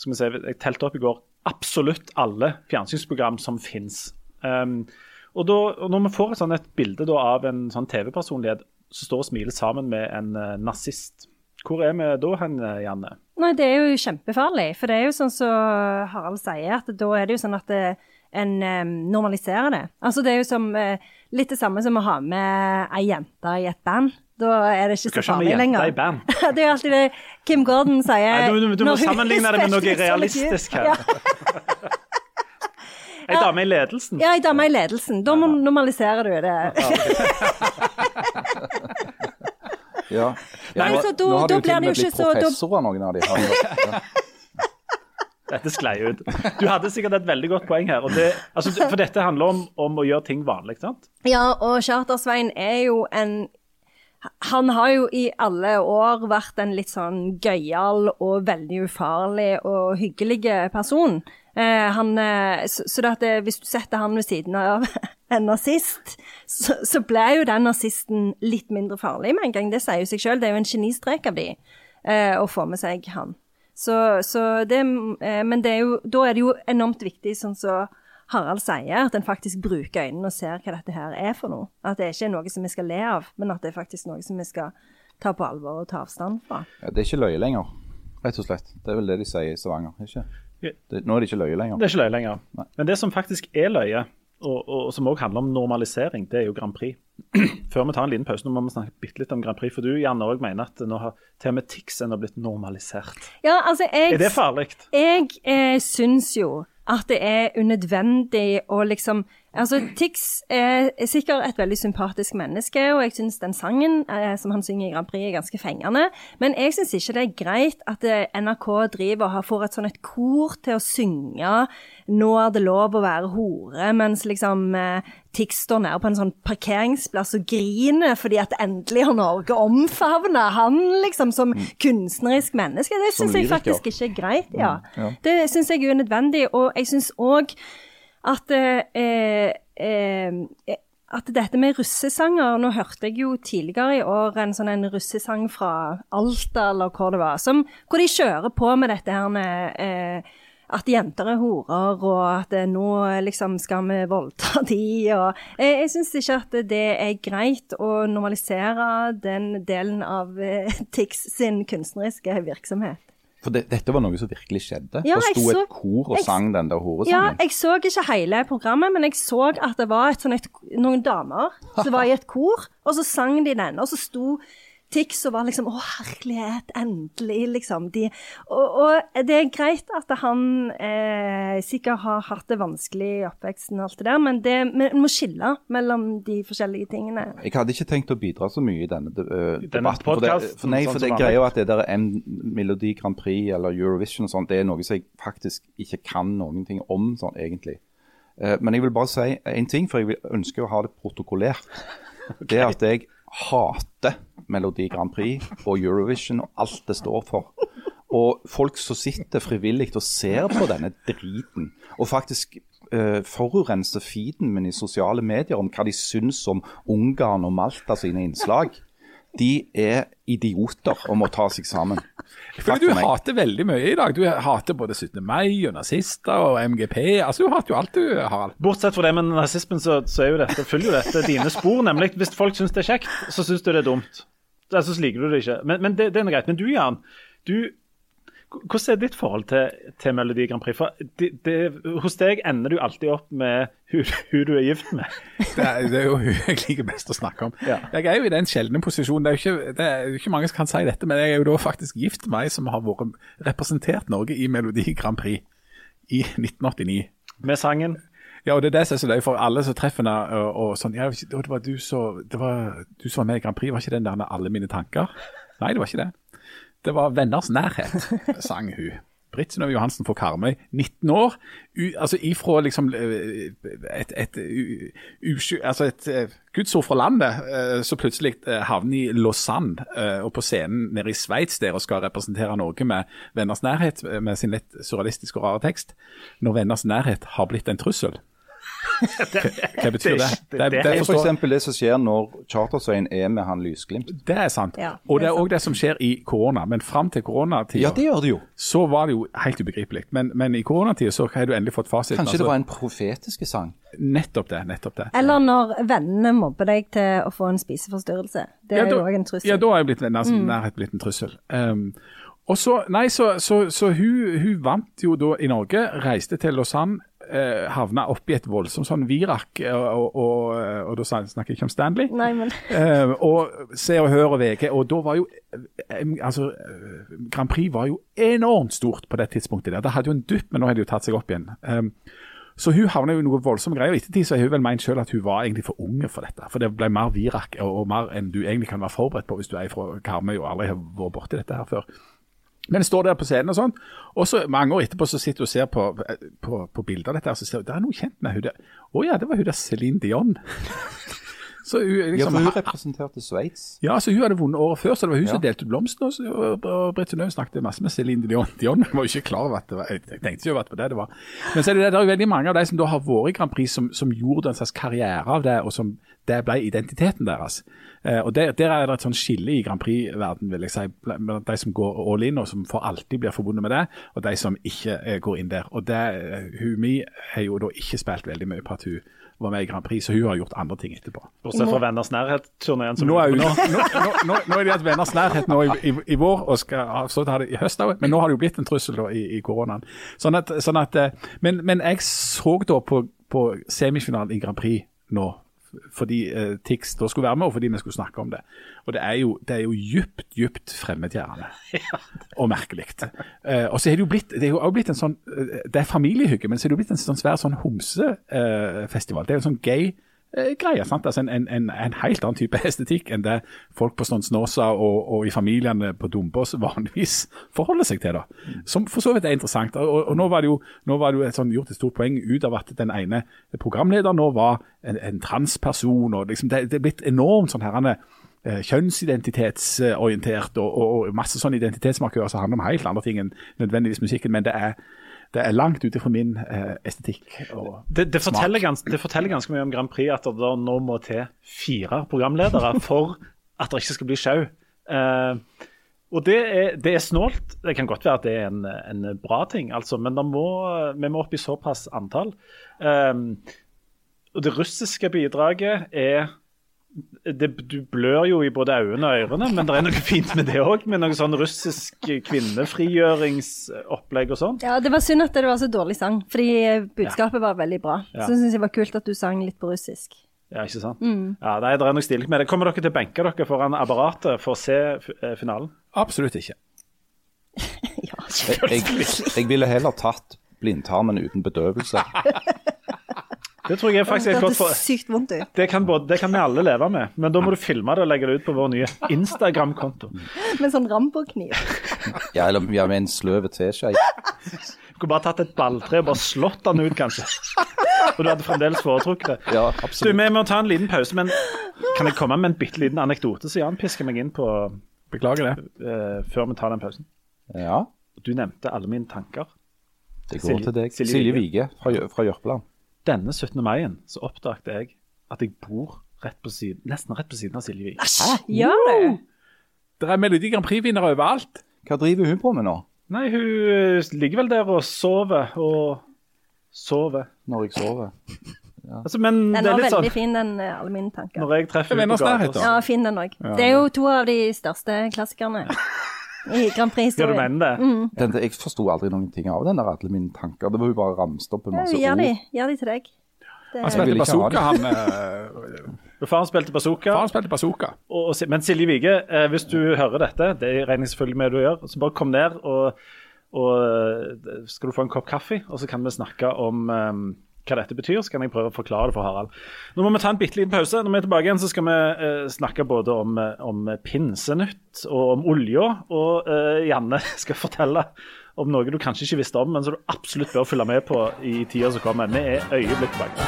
skal vi se, jeg telte opp i går, absolutt alle fjernsynsprogram som fins. Um, da, og når vi får et, sånn, et bilde da, av en sånn TV-personlighet som står og smiler sammen med en uh, nazist, hvor er vi da hen, Janne? Nei, Det er jo kjempefarlig. For det er jo sånn som så Harald sier, at da er det jo sånn at det, en um, normaliserer det. Altså Det er jo som, uh, litt det samme som å ha med ei jente i et band. Da er det ikke så farlig lenger. band. det er jo alltid det Kim Gordon sier. Nei, du- du- du må sammenligne det med noe realistisk her. Ja, Ei dame i ledelsen. ja ei dame i ledelsen. Da normaliserer du det. Ja. Nei, så da- nå har du jo til blir og det med blitt professorer, noen av de. her. Dette sklei ut. Du hadde sikkert et veldig godt poeng her. Og det, altså, for dette handler om, om å gjøre ting vanlig, sant? Ja, og Charter-Svein er jo en Han har jo i alle år vært en litt sånn gøyal og veldig ufarlig og hyggelig person. Eh, han, eh, så så det at hvis du setter han ved siden av en nazist, så, så ble jo den nazisten litt mindre farlig med en gang. Det sier jo seg sjøl. Det er jo en genistrek av de eh, å få med seg han. Så, så det, eh, men det er jo, da er det jo enormt viktig, sånn som Harald sier, at en faktisk bruker øynene og ser hva dette her er for noe. At det ikke er noe som vi skal le av, men at det er faktisk noe som vi skal ta på alvor og ta avstand fra. Ja, det er ikke løye lenger, rett og slett. Det er vel det de sier i Stavanger. ikke? Det, nå er det ikke løye lenger. Det er ikke løye lenger. Men det som faktisk er løye, og, og, og som også handler om normalisering, det er jo Grand Prix. Før vi tar en liten pause, nå må vi snakke bitte litt om Grand Prix. For du Janne, også mener at nå har til og med Tix ennå blitt normalisert. Ja, altså, jeg, Er det farlig? jeg eh, syns jo at det er unødvendig å liksom Altså, Tix er, er sikkert et veldig sympatisk menneske, og jeg syns den sangen eh, som han synger i Grand Prix, er ganske fengende. Men jeg syns ikke det er greit at eh, NRK driver og har- får et sånn et kor til å synge 'Nå er det lov å være hore', mens liksom eh, Tix står nede på en sånn parkeringsplass og griner fordi at endelig har Norge omfavna han liksom som kunstnerisk menneske. Det syns jeg faktisk ikke er greit. ja. ja. Det syns jeg er unødvendig, og jeg syns òg at eh, eh, at dette med russesanger Nå hørte jeg jo tidligere i år en sånn en russesang fra Alta, eller hvor det var, som, hvor de kjører på med dette her med eh, at jenter er horer, og at eh, nå liksom skal vi voldta de, og Jeg, jeg syns ikke at det er greit å normalisere den delen av eh, Tix sin kunstneriske virksomhet. For det, dette var noe som virkelig skjedde. Ja, det sto så- et kor og jeg- sang den der horesangen? Ja, jeg så ikke hele programmet, men jeg så at det var et, sånn et, noen damer som var i et kor, og så sang de den. Og så sto Tix og var liksom Å, herlighet, endelig, liksom. De, og, og det er greit at han eh, sikkert har hatt det vanskelig i oppveksten og alt det der, men det, vi må skille mellom de forskjellige tingene. Jeg hadde ikke tenkt å bidra så mye i denne uh, denne debatten. For det, podcasten, for nei, sånn for som det er greia at det der M Melodi Grand Prix eller Eurovision og sånt, det er noe som jeg faktisk ikke kan noen ting om sånn egentlig. Uh, men jeg vil bare si en ting, for jeg ønsker å ha det protokollert. Det er at jeg hater Melodi Grand Prix og Eurovision og alt det står for. Og folk som sitter frivillig og ser på denne driten, og faktisk uh, forurenser feeden min i sosiale medier om hva de syns om Ungarn og Malta sine innslag, de er idioter og må ta seg sammen. Jeg føler du meg. hater veldig mye i dag. Du hater både 17. mai og nazister og MGP. Altså, Du hater jo alt du, Harald. Bortsett fra det med nazismen, så, så er jo dette, følger jo dette dine spor. nemlig Hvis folk syns det er kjekt, så syns du det er dumt. Altså, så liker du det ikke. Men, men det, det er greit. Men du, Jan. Du, hvordan er ditt forhold til, til Melodi Grand Prix? For det, det, hos deg ender du alltid opp med hun, hun du er gift med. Det er, det er jo hun jeg liker best å snakke om. Ja. Jeg er jo i den sjeldne posisjonen, det er, jo ikke, det er jo ikke mange som kan si dette, men jeg er jo da faktisk gift med ei som har vært representert Norge i Melodi Grand Prix i 1989. Med sangen. Ja, og det er det som er så løye for alle som treffer henne. Og, og sånn, ja, det var du som det var, du som var med i Grand Prix, var ikke den der med 'Alle mine tanker'? Nei, det var ikke det. Det var 'Venners nærhet', sang hun. Britt Synnøve Johansen fra Karmøy, 19 år. U, altså ifra liksom eh, et, et, u- usky- altså et eh, gudsord fra landet, eh, så plutselig havner i Lausanne og på scenen nede i Sveits der og skal representere Norge med Venners nærhet, med sin litt surrealistiske og rare tekst. Når Venners nærhet har blitt en trussel. Hva betyr det? det- Det, det det, er f.eks. det som skjer når Chartersøyen er med han Lysglimt. det er sant. Ja, og det er òg det som skjer i korona. Men fram til koronatida Ja, det gjør det jo. så var det jo helt ubegripelig. Men, men i koronatida så har du endelig fått fasiten. Kanskje altså. det var en profetisk sang. Nettopp det. nettopp det. Eller når vennene mobber deg til å få en spiseforstyrrelse. Det er Ja, jo da- òg en trussel. Ja, da er jeg blitt, nær, nærhet blitt en trussel. Um, og så, nei, så, så, så hun, hun vant jo da i Norge, reiste til Lausanne, eh, havna oppi et voldsomt sånn virak, og, og, og, og da snakker jeg ikke om Stanley. Nei, men Eh, og Se og Hør og VG, og da var jo eh, altså, eh, Grand Prix var jo enormt stort på det tidspunktet. der. Det hadde jo en dupp, men nå har det jo tatt seg opp igjen. Um, så hun havna jo i noe voldsomme greier. I ettertid så har hun vel ment selv at hun var egentlig for unge for dette. For det ble mer virak og, og mer enn du egentlig kan være forberedt på hvis du er fra Karmøy og aldri har vært borti dette her før. Men står der på scenen og sånn, og så mange år etterpå så sitter du og ser på, på, på bilder av dette, og så ser du det er noe kjent med henne. Å ja, det var hun der Céline Dion. Så hun, Ja, liksom, for hun representerte Sveits. ja, så hun hadde vunnet året før, så det var hun Ja. som delte ut blomstene. Og, og, og Britt Synnøve snakket masse med Céline Dion. Dion var jo ikke klar over at det var Jeg tenkte jo at det var det det var. Men så er det, det er jo veldig mange av de som da har vært i Grand Prix, som, som gjorde en slags karriere av det, og som det ble identiteten deres. Eh, og der, der er det et sånn skille i Grand Prix-verden, vil jeg si, mellom de som går all in, og som for alltid blir forbundet med det, og de som ikke eh, går inn der. Og det, eh, hun mi har jo da ikke spilt veldig mye på at hun var med i Grand Prix, så hun har gjort andre ting etterpå. Bortsett fra Venners nærhet-turneen. Nå nå, nå, nå, er de hatt venners nærhet nå i, i, i vår, og skal så ha det i høst òg. Men nå har det jo blitt en trussel da, i, i koronaen. Sånn at, sånn at, eh, men, men jeg så da på, på semifinalen i Grand Prix nå, fordi eh, Tix da skulle være med, og fordi vi skulle snakke om det. Og det er jo, det er jo djupt, djupt fremmedgjørende. Og merkelig. Eh, og så er det jo blitt, det er jo også blitt en sånn eh, Det er familiehygge, men så er det jo blitt en sånn svær sånn homsefestival. det er jo en sånn gay eh, greie. sant? Altså en, en, en, en helt annen type estetikk enn det folk på Snåsa og, og i familiene på Dombås vanligvis forholder seg til. da. Som for så vidt er interessant. Og, og, nå var det jo, var det jo et sånn, gjort et stort poeng ut av at den ene programlederen nå var en, en transperson. og liksom det, det er blitt enormt sånn herrene eh, kjønnsidentitetsorientert og, og, og masse sånne identitetsmarkører som handler om helt andre ting enn nødvendigvis musikken. Men det er, det er langt ut ifra min eh, estetikk. Og Det, det, forteller gans, det forteller ganske mye om Grand Prix at det nå må til fire programledere for at det ikke skal bli sjau. Eh, og det er, det er snålt. Det kan godt være at det er en, en bra ting, altså, men må, vi må opp i såpass antall. Eh, og det russiske bidraget er det, Du blør jo i både øynene og ørene, men det er noe fint med det òg. Med noe sånn russisk kvinnefrigjøringsopplegg og sånn. Ja, det var synd at det var så dårlig sang, fordi budskapet var veldig bra. Ja. Så syns jeg det var kult at du sang litt på russisk. Ja, ikke sant? Ja, nei, Det er noe stilig med det. Kommer dere til å benke dere foran apparatet for å se f- eh, finalen? absolutt ikke. ja. Jeg, jeg, jeg ville heller tatt blindtarmen uten bedøvelse. Det tror jeg faktisk er et godt for... sykt vondt ut. Det kan, både, det kan vi alle leve med, men da må du filme det og legge det ut på vår nye Instagram-konto. Med sånn Rambo-kniv. Ja, eller ja, med en sløv teskje. Kunne bare tatt et balltre og bare slått den ut, kanskje. Og du hadde fremdeles foretrukket det. Ja, Du. Vi må ta en liten pause, men kan jeg komme med en bitte liten anekdote, så Jan pisker meg inn på Beklager det. Uh, før vi tar den pausen. Ja, Du nevnte alle mine tanker. det går Silje- til deg. Silje Silje Vige. Fra, fra Jørpeland. Denne 17. mai så oppdaget jeg at jeg bor rett på siden, nesten rett på siden av Silje Vik. Gjør du? Det er Melodi Grand Prix-vinnere overalt. Hva driver hun på med nå? Nei, hun eh, ligger vel der og sover og sover. Når jeg sover? Altså, men Den det er var litt veldig sånn fin, den eh, tanker. Når jeg treffer er henne på gata. Ja, fin den òg. Det er jo to av de største klassikerne i Grand du Ja, du mener det? Den, jeg forsto aldri noen ting av den der, alle mine tanker. Det var jo bare ramst opp en masse Gjør de, ord. gjør de til deg. Det, Han spilte bazooka, han. Faren spilte bazooka. Faren spilte bazooka. Og, og, men Silje Vige, eh, hvis du hører dette, det regner jeg selvfølgelig med du gjør, så bare kom ned og, og eh, skal du få en kopp kaffe, og så kan vi snakke om eh, hva dette betyr, så kan jeg prøve å forklare det for Harald. Nå må vi ta en bitte liten pause. Når vi er tilbake igjen, så skal vi eh, snakke både om, eh, om pinsenytt og om olja. Og eh, Janne skal fortelle om noe du kanskje ikke visste om, men som du absolutt bør følge med på i tida som kommer. Vi er øyeblikk tilbake.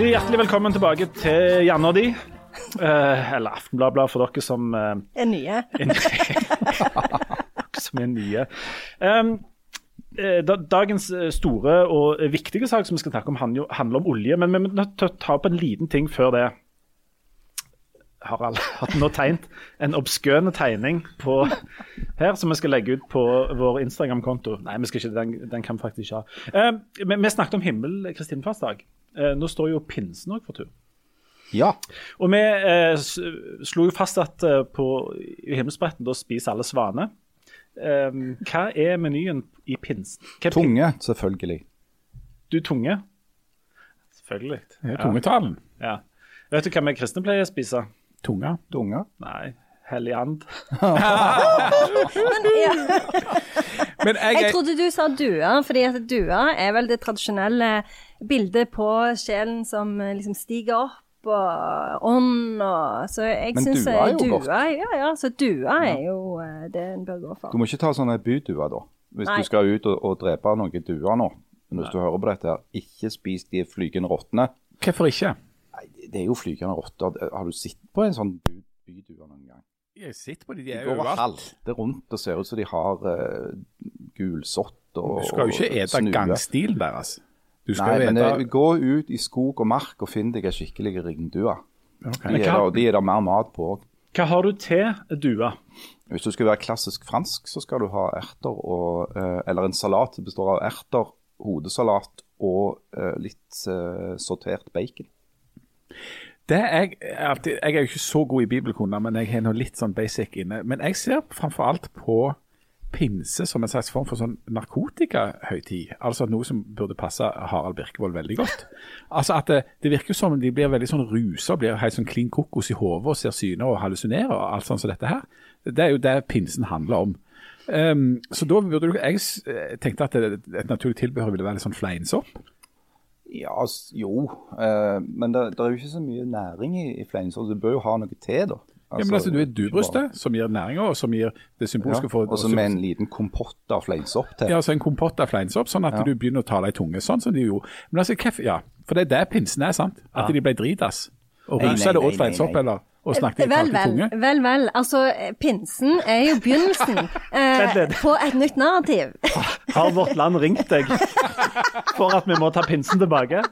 Hjertelig velkommen tilbake til Janne og de. Eh, eller Aftenbladet for dere som eh, er nye. er nye. Um, eh, Um, dagens eh, store og viktige sak som vi skal snakke om, handler, om olje. Men vi må ta opp en liten ting før det. Harald har nå tegnet en obskøne tegning på her, som vi skal legge ut på vår Instagram-konto. Nei, vi skal ikke, den, den kan vi faktisk ikke ha. Eh, vi, vi snakket om himmel Kristi himmelfartsdag. Eh, nå står jo pinsen òg for tur. Ja. Og vi eh, slo jo fast at eh, på himmelspretten da spiser alle svaner. Ehm, hva er menyen i pinsen? Hva pin- Tunge, selvfølgelig. Du tunge? Selvfølgelig. Det er tungetalen. Ja. Vet du hva vi kristne pleier å spise? Tunga. Tunge. Nei, hellig and. Men jeg, Jeg jeg, trodde du sa dua, fordi at dua er vel det tradisjonelle bildet på sjelen som eh, liksom stiger opp. Og ånd og Så jeg Men syns dua er jo dua, godt. Ja, ja, så dua er jo eh, det en bør gå for. Du må ikke ta sånne budua, da. Hvis Nei. du skal ut og, og drepe noen duer nå. Men hvis du hører på dette, her, ikke spis de flygende rottene. hvorfor ikke? Nei, det er jo flygende rotter. Har du sett på en sånn bud- bydue noen gang? Jeg sitter på de, de er er overalt. De går halter rundt og ser ut som de har uh, gulsott og Du skal jo ikke ete gangstil deres. Du Nei, skal men eh, gå ut i skog og mark og finn deg en skikkelig ringdue. Okay. De er der- de er det mer mat på òg. Hva har du til dua? Hvis du skal være klassisk fransk, så skal du ha erter og eh, Eller en salat som består av erter, hodesalat og eh, litt sortert bacon. Det er jeg, alltid, jeg er jo ikke så god i bibelkunder, men jeg har nå litt sånn basic inne. Men jeg ser framfor alt på pinse som en slags form for sånn narkotikahøytid. Altså noe som burde passe Harald Birkevold veldig godt. Altså at det, det virker som de blir veldig sånn rusa, blir helt sånn klin kokos i hodet og ser syner og hallusinerer og alt sånt som dette her. Det er jo det pinsen handler om. Um, så da burde du Jeg tenkte at det, et naturlig tilbehør ville være litt sånn fleinsopp. Ja, jo. uh, men det, det er jo ikke så mye næring i, i fleinsopp. du bør jo ha noe til, da. Ja, men altså, du er dubrystet, som gir næringer, og som gir det symbolske for Og så med en liten kompott av fleinsopp til. Ja, altså en kompott av fleinsopp, sånn at Ja. du begynner å tale i tunge, sånn som de gjorde. Men altså, hvorfor- ja, for det er det pinsen er, sant? At de ble dritas. Og rusa det åt fleinsopp, eller og snakket i Vel, vel. tunge. vel, vel. Altså, eh, pinsen er jo begynnelsen eh, på et nytt narrativ. Har Vårt Land ringt deg for at vi må ta pinsen tilbake?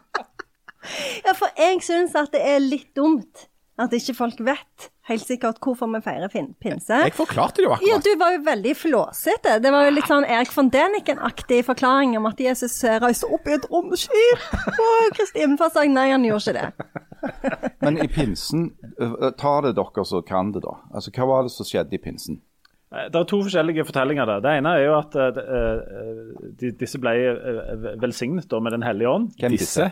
Ja, for jeg syns at det er litt dumt at ikke folk vet helt sikkert hvorfor vi feirer fin pinse. Jeg forklarte det jo akkurat. Ja, du var jo veldig flåsete. Det var jo litt sånn Erik von Däniken-aktig forklaring om at Jesus reiste opp i et romskip. Og Kristin sa nei, han gjorde ikke det. Men i pinsen, eh, ta det dere som kan det, da. Altså, Hva var det som skjedde i pinsen? Det er to forskjellige fortellinger der. Det ene er jo at eh, eh, de, disse ble velsignet da med Den hellige ånd. Hvem Disse,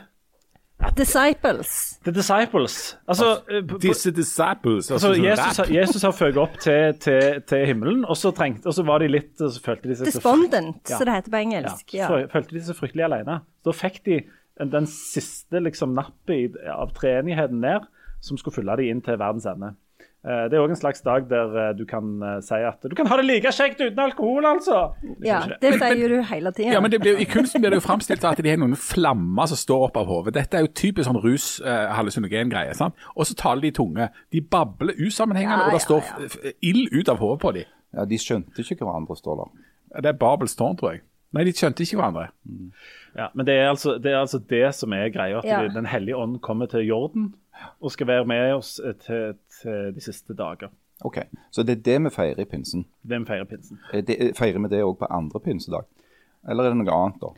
Disciples. The Disciples. Altså, eh, på- på- disse disciples. altså sånn Jesus, Jesus har føket opp til, til, til himmelen, og så, trengte, og så var de litt Så følte de seg så Despondent, Ja. som det heter på engelsk. Ja. så følte de seg fryktelig alene. Da fikk de den siste liksom, nappet av treenigheten ned, som skulle følge de inn til verdens ende. Eh, Det er òg en slags dag der eh, du kan eh, si at du kan ha det like kjekt uten alkohol, altså. Ja, det sier jo du hele tida. Ja, men det blir, I kunsten blir det jo framstilt at de har noen flammer som står opp av hodet. Dette er jo typisk sånn rus, eh, hallusinogen greie. sant? Og så taler de tunge. De babler usammenhengende, Ja, og det ja, står ja. ild ut av hodet på dem. Ja, De skjønte ikke hverandre, står der. Det er Babels tårn, tror jeg. Nei, de skjønte ikke hverandre. Ja, men det er, altså, det er altså det som er greia. At Ja. Den hellige ånd kommer til Jorden og skal være med oss eh, til, til de siste dager. Ok, Så det er det vi feirer i pinsen. Det vi feirer pinsen. Er det, feirer vi det òg på andre pinsedag? Eller er det noe annet, da?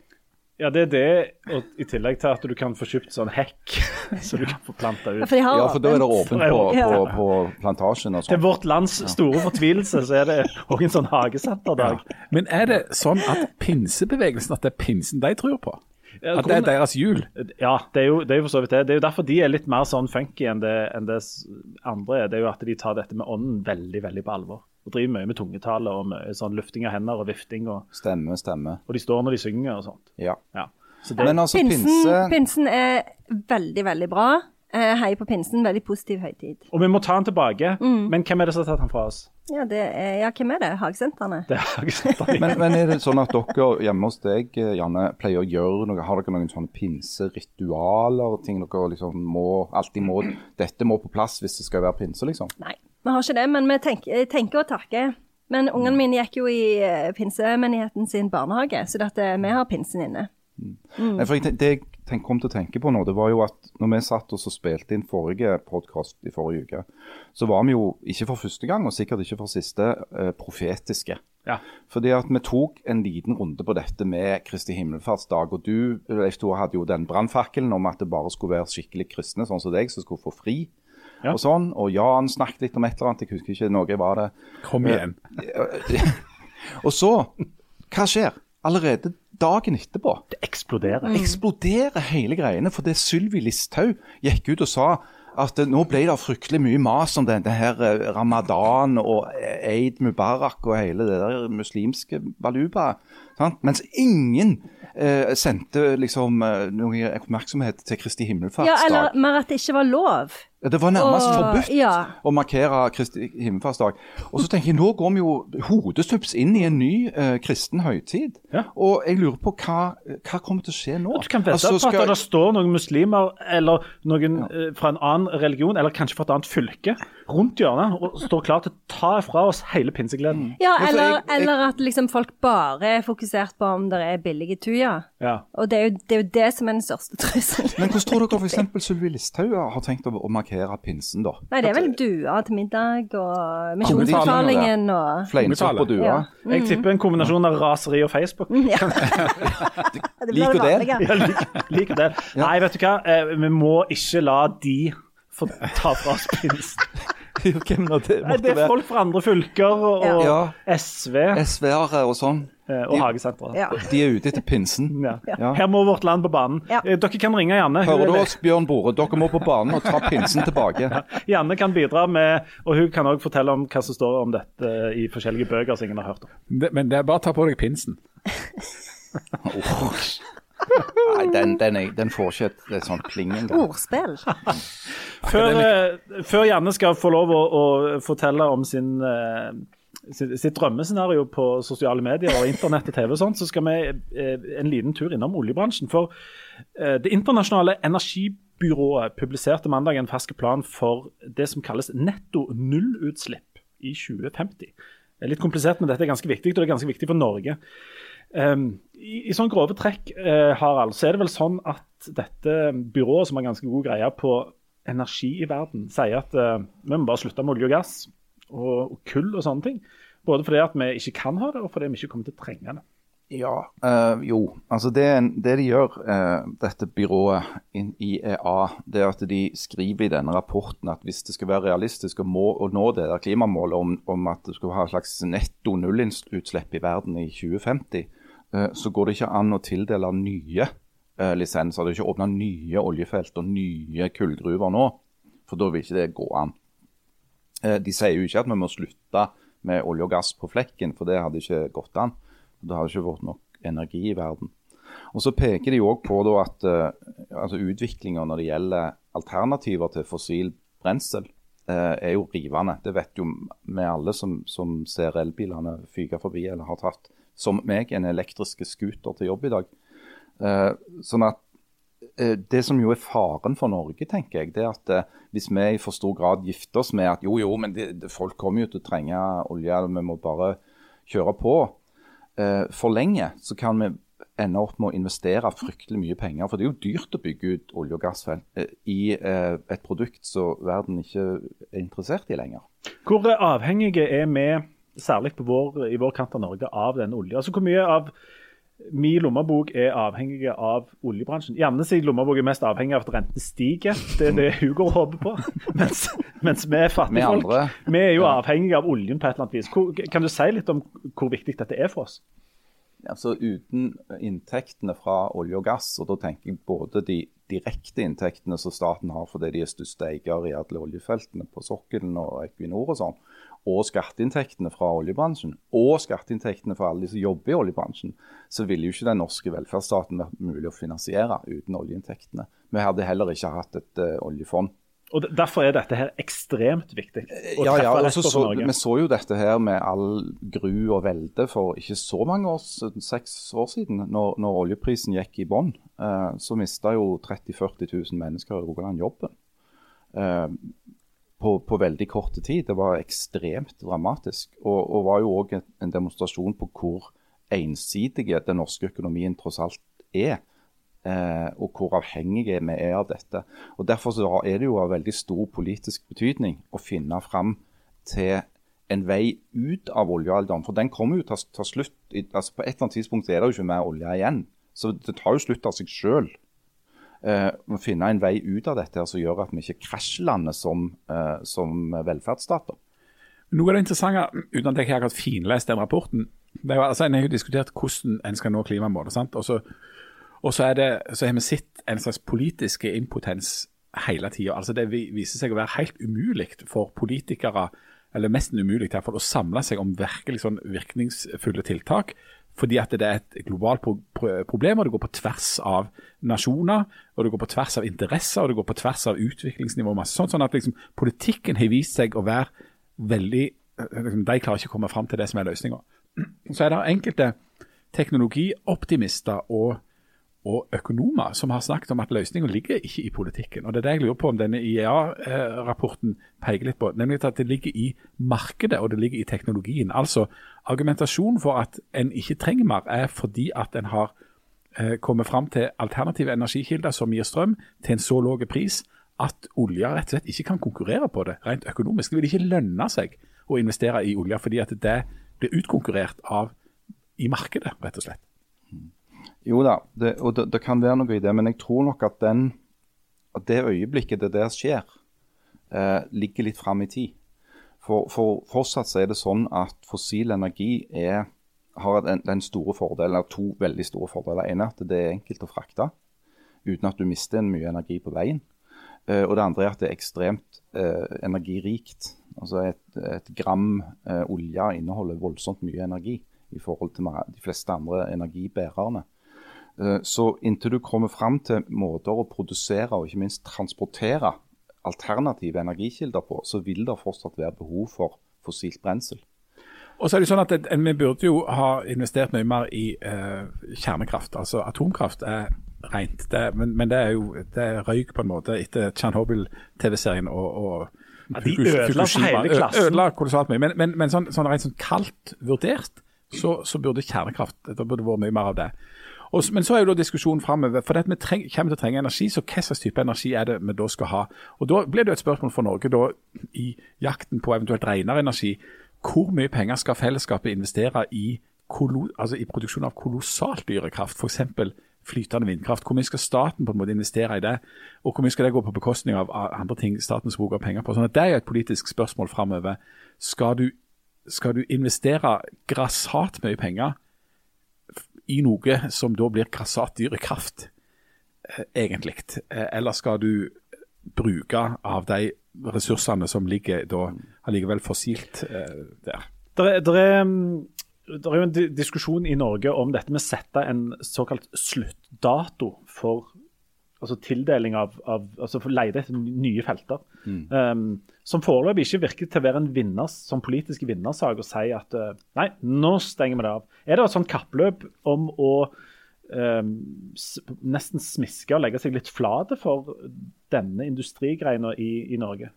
Ja, det er det, og i tillegg til at du kan få kjøpt sånn hekk så du kan få planta Ja, ut. for Ja, for da er det åpent på, på, på plantasjen og Til sånn. vårt lands store fortvilelse så er det òg en sånn hagesenterdag. Men er det sånn at pinsebevegelsen, at det er pinsen de tror på? At det er deres jul? Ja, det er jo det er jo for så vidt det. Det er jo derfor de er litt mer sånn funky enn det, enn det andre er. Det er jo at de tar dette med ånden veldig veldig på alvor. Og driver mye med tungetale og mye sånn lufting av hender og vifting. Og, Stemme, stemme. og de står når de synger og sånt. Ja. Ja. Så det, Men altså, Pinsen, pinse pinsen er veldig, veldig bra. Eh, Hei på pinsen, veldig positiv høytid. og vi må ta den tilbake. Mm. Men hvem er det som har tatt den fra oss? Ja, det er, ja, hvem er det? Hagesentrene? Det er hagesentrene. men, men er det sånn at dere hjemme hos deg eh, Janne, pleier å gjøre noe? Har dere noen sånne pinseritualer? Ting dere liksom må, alltid må Dette må på plass hvis det skal være pinse, liksom? Nei, vi har ikke det, men vi tenker, tenker å takke. Men ungene mine gikk jo i eh, pinsemenigheten sin barnehage, så dette, vi har pinsen inne. Nei, for jeg, det jeg tenk, kom til å tenke på nå, det var jo at når vi satt oss og spilte inn forrige podkast i forrige uke, så var vi jo ikke for første gang, og sikkert ikke for siste, eh, profetiske. Ja. Fordi at vi tok en liten runde på dette med Kristi himmelfartsdag. Og du Leif Tore, hadde jo den brannfakkelen om at det bare skulle være skikkelig kristne, sånn som deg, som skulle få fri. Ja. Og sånn, og Jan snakket litt om et eller annet, jeg husker ikke noe var det. Kom igjen. Og så, hva skjer? Allerede dagen etterpå Det eksploderer. eksploderer hele greiene. For det Sylvi Listhaug gikk ut og sa at nå ble det fryktelig mye mas om det, det her eh, ramadan og Eid Mubarak og hele det der muslimske balubaet. Mens ingen eh, sendte liksom eh, noe oppmerksomhet til Kristi Ja, eller mer at det ikke var lov. Det var nærmest Og- forbudt ja. å markere Kristi himmelfartsdag. Og så tenker jeg, nå går vi jo hodestups inn i en ny eh, kristen høytid. Ja. Og jeg lurer på hva, hva kommer til å skje nå? Du kan vedde Altså, på at det står noen muslimer eller noen eh, fra en annen religion, eller kanskje fra et annet fylke, rundt hjørnet og står klar til å ta fra oss hele pinsegleden. Ja, eller, jeg- jeg- eller at liksom folk bare er fokusert på om det er billige tuja. Ja. Og det er, jo, det er jo det som er den største trusselen. Men hvordan tror dere f.eks. Sylvi Listhaug har tenkt å, å markere pinsen, da? Nei, det er vel dua til middag og misjonsbefalingen og Fleinsopp og dua? Ja. Jeg tipper en kombinasjon av raseri og Facebook. ja. det blir Liker det Ja, liker, liker det. Nei, vet du hva, Eh, vi må ikke la de få ta fra oss pinsen. Hvem det Nei, Det er folk fra andre fylker og, og Ja. SV SV-ere og sånn. Eh, og hagesenteret. Ja. De er ute etter pinsen. Ja. Ja. Her må vårt land på banen. Ja. Eh, Dere kan ringe Janne. Hører du oss, Bjørn Bore? Dere må på banen og ta pinsen tilbake. Janne kan bidra med, og hun kan òg fortelle om hva som står om dette i forskjellige bøker som ingen har hørt om. Det, men det er bare å ta på deg pinsen. Nei, den, den, er, den får ikke et, et sånt pling engang. Ordspill. Før, eh, før Janne skal få lov å, å fortelle om sin, eh, sitt, drømmescenario på sosiale medier og internett og TV, og sånt, så skal vi eh, en liten tur innom oljebransjen. For eh, Det internasjonale energibyrået publiserte mandag en fersk plan for det som kalles netto nullutslipp i 2050. Det er litt komplisert, men dette er ganske viktig, og det er ganske viktig for Norge. Um, i, I sånn grove trekk uh, Harald, så er det vel sånn at dette byrået, som har ganske god greie på energi i verden, sier at uh, vi må bare slutte med olje og gass og, kull og sånne ting. Både fordi at vi ikke kan ha det, og fordi vi ikke kommer til å trenge det. Ja, øh, jo. Altså det, det de gjør, øh, dette byrået IEA, det er at de skriver i denne rapporten at hvis det skal være realistisk å, må, å nå det der klimamålet om, om at du skal ha et slags netto nullutslipp i verden i 2050, øh, så går det ikke an å tildele nye eh, lisenser. Det er ikke åpna nye oljefelt og nye kullgruver nå, for da vil ikke det gå an. Eh, De sier jo ikke at vi må slutte med olje og gass på flekken, for det hadde ikke gått an. Det hadde ikke vært nok energi i verden. Og Så peker de òg på at uh, altså utviklinga når det gjelder alternativer til fossil brensel, eh, er jo rivende. Det vet jo vi alle som, som ser elbilene fyke forbi eller har tatt, som meg, en elektriske scooter til jobb i dag. Eh, sånn at eh, Det som jo er faren for Norge, tenker jeg, det er at eh, hvis vi i for stor grad gifter oss med at jo, jo, men det, folk kommer jo til å trenge olje, vi må bare kjøre på eh, for lenge, så kan vi ende opp med å investere fryktelig mye penger. For det er jo dyrt å bygge ut olje- og gassfelt eh, i eh, et produkt som verden ikke er interessert i lenger. Hvor avhengige er vi, særlig vår, i vår kant av Norge, av den olja? Altså, hvor mye av min lommebok er avhengig av oljebransjen? Janne sin lommebok er mest avhengig av at renten stiger. Det er det hun går og håper på. Mens, mens vi er fattige folk, vi er jo avhengig avhengige av oljen på et eller annet vis. Hvor, kan du si litt om hvor viktig dette er for oss? Altså Uten inntektene fra olje og gass, og da tenker jeg både de direkte inntektene som staten har fordi de er største eier i alle oljefeltene på sokkelen og Equinor og sånn, og skatteinntektene fra oljebransjen, og skatteinntektene fra alle de som jobber i oljebransjen, så ville jo ikke den norske velferdsstaten vært mulig å finansiere uten oljeinntektene. Vi hadde heller ikke hatt et uh, oljefond. Og Derfor er dette her ekstremt viktig. å Ja, ja, også, og så. Vi så jo dette her med all gru og velde for ikke så mange år, seks år siden, når, når oljeprisen gikk i bånn. Uh, så mista jo 30 000-40 000 mennesker i Rogaland jobben. Eh, på, på veldig kort tid. Det var ekstremt dramatisk. Og, og var jo òg en, en demonstrasjon på hvor ensidige den norske økonomien tross alt er. Eh, og hvor avhengige vi er av dette. Og Derfor så er det jo av veldig stor politisk betydning å finne fram til en vei ut av oljealderen. For den kommer jo til å ta slutt. Altså på et eller annet tidspunkt er det jo ikke mer olje igjen. Så det tar jo slutt av seg sjøl. Eh, å finne en vei ut av dette her som gjør at vi ikke krasjlander som, eh, som velferdsstater. Noe av det interessante, uten at jeg har finlest den rapporten, Det er jo, altså, En har jo diskutert hvordan en skal nå klimamålet. sant? Og så har vi sett en slags politiske impotens hele tida. Altså, det viser seg å være helt umulig for politikere, eller nesten umulig i hvert fall, å samle seg om virkelig sånn virkningsfulle tiltak. Fordi at det er et globalt pro problem, og det går på tvers av nasjoner, og det går på tvers av interesser, og det går på tvers av utviklingsnivå. masse sånt, Sånn at liksom, politikken har vist seg å være veldig liksom, De klarer ikke å komme fram til det som er løsninga. Så er det enkelte teknologioptimister og og økonomer som har snakket om at løsningen ligger ikke i politikken. Og Det er det jeg lurer på om denne IEA-rapporten peker litt på. Nemlig at det ligger i markedet og det ligger i teknologien. Altså Argumentasjonen for at en ikke trenger mer, er fordi at en har eh, kommet fram til alternative energikilder som gir strøm til en så lav pris at olja rett og slett ikke kan konkurrere på det rent økonomisk. Det vil ikke lønne seg å investere i olja fordi at det blir utkonkurrert av i markedet, rett og slett. Jo da, det, og det, det, kan være noe i det, men jeg tror nok at, den, at det øyeblikket det der skjer, eh, ligger litt fram i tid. For, for, fortsatt så er det sånn at fossil energi er, har den, den store fordelen, to veldig store fordeler. Det ene er at det er enkelt å frakte uten at du mister mye energi på veien. Eh, og det andre er at det er ekstremt eh, energirikt. Altså et, et gram eh, olje inneholder voldsomt mye energi i forhold til de fleste andre energibærerne. Eh, så inntil du kommer fram til måter å produsere og ikke minst transportere alternative energikilder på, så vil det fortsatt være behov for fossilt brensel. Og så er det sånn at Vi burde jo ha investert mye mer i eh, kjernekraft. Altså Atomkraft er rent, det, men, men, det er jo det er røyk på en måte etter Tsjernobyl-TV-serien og, og ja, De ødela for hele klassen. Ødela kolossalt mye. Men, men, men sånn, sånn, rent sånn kaldt vurdert, så, så burde kjernekraft Det burde vært mye mer av det. Og, men så er jo da diskusjonen framover. For vi treng, kommer til å trenge energi, så hva slags type energi er det vi da skal ha? Og Da blir det jo et spørsmål for Norge da, i jakten på eventuelt renere energi. Hvor mye penger skal fellesskapet investere i, altså i produksjon av kolossalt dyre kraft? F.eks. flytende vindkraft. Hvor mye skal staten på en måte investere i det? Og hvor mye skal det gå på bekostning av andre ting staten skal bruke penger på? Sånn at Det er jo et politisk spørsmål framover. Skal, skal du investere grassat mye penger i noe som da blir grassat dyr kraft, eh, egentlig? Eh, eller skal du bruke av de ressursene som ligger da allikevel fossilt eh, der? Er, der er, det er jo en diskusjon i Norge om dette med å sette en såkalt sluttdato for altså tildeling av, av altså leide etter nye felter. Mm. Um, som foreløpig ikke virker til å være en vinners, som politisk vinnersak å si at uh, nei, nå stenger vi det av. Er det et sånt kappløp om å um, nesten smiske og legge seg litt flate for denne industrigreina i, i, Norge?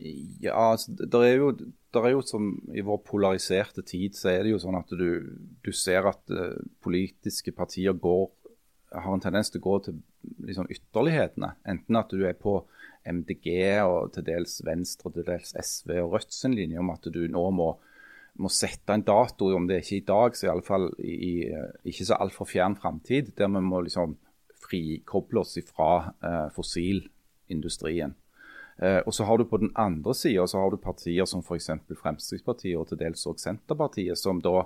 Ja, altså, det er, jo, der er jo som I vår polariserte tid så er det jo sånn at du, du ser at uh, politiske partier går har en tendens til å gå til liksom, ytterlighetene. Enten at du er på MDG og til dels Venstre til dels SV og Rødt sin linje om at du nå må, må sette en dato, om det er ikke i dag, så iallfall i, i ikke så altfor fjern framtid, der vi må liksom frikoble oss fra eh, fossilindustrien. Eh, og så har du På den andre sida partier som f.eks. Fremskrittspartiet og til dels også Senterpartiet, som da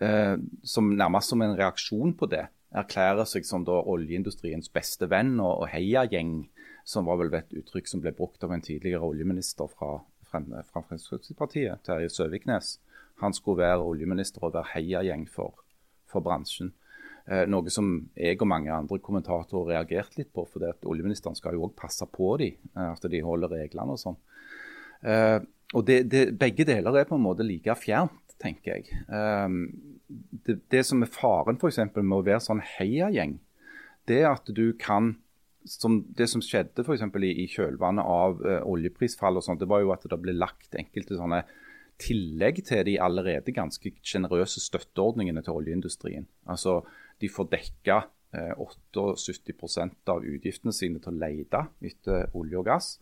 eh, som nærmest som en reaksjon på det erklærer seg som da oljeindustriens beste venn og, og heiagjeng, som var vel et uttrykk som ble brukt av en tidligere oljeminister fra, fra Fremskrittspartiet, Terje Søviknes. Han skulle være oljeminister og være heiagjeng for, for bransjen. Eh, noe som jeg og mange andre kommentatorer reagerte litt på, for oljeministeren skal jo òg passe på dem, eh, at de holder reglene og sånn. Eh, og det, det, Begge deler er på en måte like fjernt, tenker jeg. Um, det, det, som er faren for eksempel, med å være sånn heiagjeng, det er at du kan som Det som skjedde for eksempel, i, i kjølvannet av uh, oljeprisfall, og sånt, det var jo at det ble lagt enkelte sånne tillegg til de allerede ganske sjenerøse støtteordningene til oljeindustrien. Altså, De får dekka uh, 78 av utgiftene sine til å lete etter olje og gass,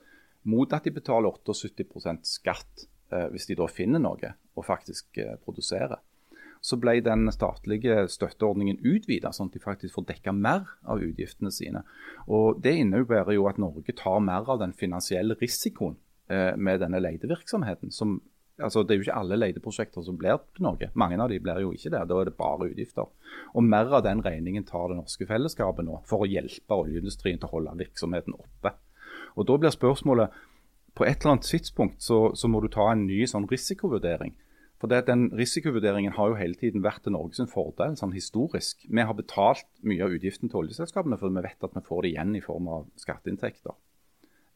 mot at de betaler 78 skatt uh, hvis de da finner noe og faktisk uh, produserer så ble den statlige støtteordningen utvida, sånn at de faktisk får dekka mer av utgiftene sine. Og Det innebærer jo at Norge tar mer av den finansielle risikoen eh, med denne letevirksomheten, som altså Det er jo ikke alle leteprosjekter som blir til noe. Mange av de blir jo ikke det. Da er det bare utgifter. Og Mer av den regningen tar det norske fellesskapet nå for å hjelpe oljeindustrien til å holde virksomheten oppe. Og Da blir spørsmålet på et eller annet tidspunkt så, så må du ta en ny sånn risikovurdering. For det, Den Risikovurderingen har jo hele tiden vært til Norges fordel, sånn historisk. Vi har betalt mye av utgiften til oljeselskapene for vi vet at vi får det igjen i form av skatteinntekter.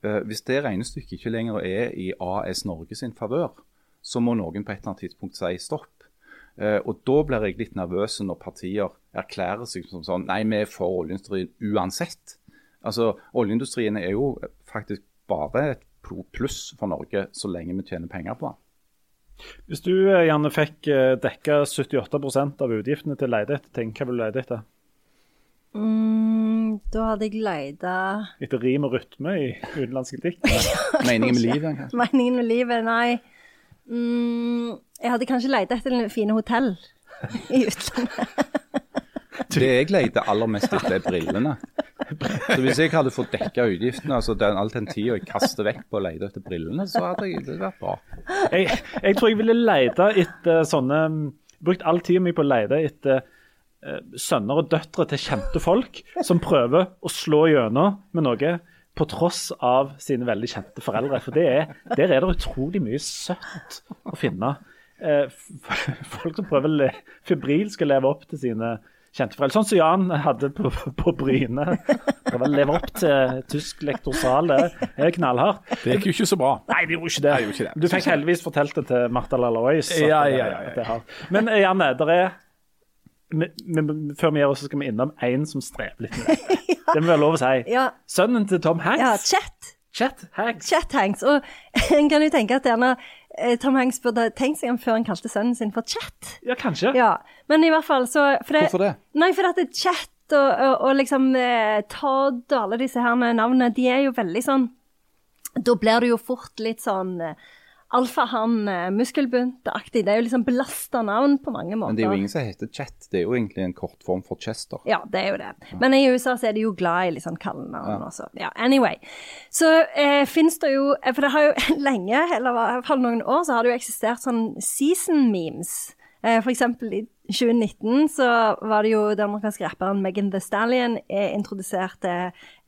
Eh, hvis det regnestykket ikke lenger er i AS Norge sin favør, så må noen på et eller annet tidspunkt si stopp. Eh, og Da blir jeg litt nervøs når partier erklærer seg som sånn Nei, vi er for oljeindustrien uansett. Altså, Oljeindustrien er jo faktisk bare et pluss for Norge så lenge vi tjener penger på den. Hvis du eh, gjerne fikk eh, dekka 78% av utgiftene til å lete etter ting, hva vil du lete etter? Mm, da hadde jeg leita Etter rim og rytme i utenlandske dikt? Meningen med livet? kanskje? Meningen med livet, nei. Mm, jeg hadde kanskje leita etter fine hotell i utlandet. Det jeg leter aller mest etter, er brillene. Så Hvis jeg hadde fått dekka utgiftene, altså den, all den tida jeg kaster vekk på å lete etter brillene, så hadde jeg, det vært bra. Jeg, jeg tror jeg ville lete etter sånne Brukt all tida mi på å lete etter eh, sønner og døtre til kjente folk som prøver å slå gjennom med noe på tross av sine veldig kjente foreldre. For er, der er det utrolig mye søtt å finne. Eh, folk som prøver febrilsk å leve opp til sine kjente foreldre. Sånn som Jan hadde på, på Bryne. Prøve å leve opp til tysk lektorsal. Det er knallhardt. Det gikk jo ikke så bra. Nei, det gjorde ikke det. Nei, det gjorde ikke det. Du fikk heldigvis fortalt det til Martha Lalois. Ja, ja, ja, ja. Men eh, Janne, der er Før vi gjør det, så skal vi innom en som strever litt med dette. Det må være lov å si. Ja, Sønnen til Tom Hanks. ja Chet. Chet Hanks. Chet Hanks. Og en kan jo tenke at gjerne Tom Hanks burde tenkt seg om før han kalte sønnen sin for Chat. Ja, kanskje. Ja, men i hvert fall så for det, Hvorfor det? Nei, for at det er Chat og, og, og liksom eh, Todd og alle disse her navnene, de er jo veldig sånn Da blir det jo fort litt sånn eh, alfahann, eh, muskelbuntaktig. Det er jo liksom belasta navn på mange måter. Men det er jo ingen som heter Chet. Det er jo egentlig en kortform for Chester. Ja, det er jo det. Men i USA så er de jo glad i litt sånn kallenavn også. Ja, anyway. Så eh, finnes det jo For det har jo lenge, eller i hvert fall noen år, så har det jo eksistert sånn season memes. Eh, for eksempel i 2019 så var det jo den amerikanske rapperen Megan Thee Stallion eh, introduserte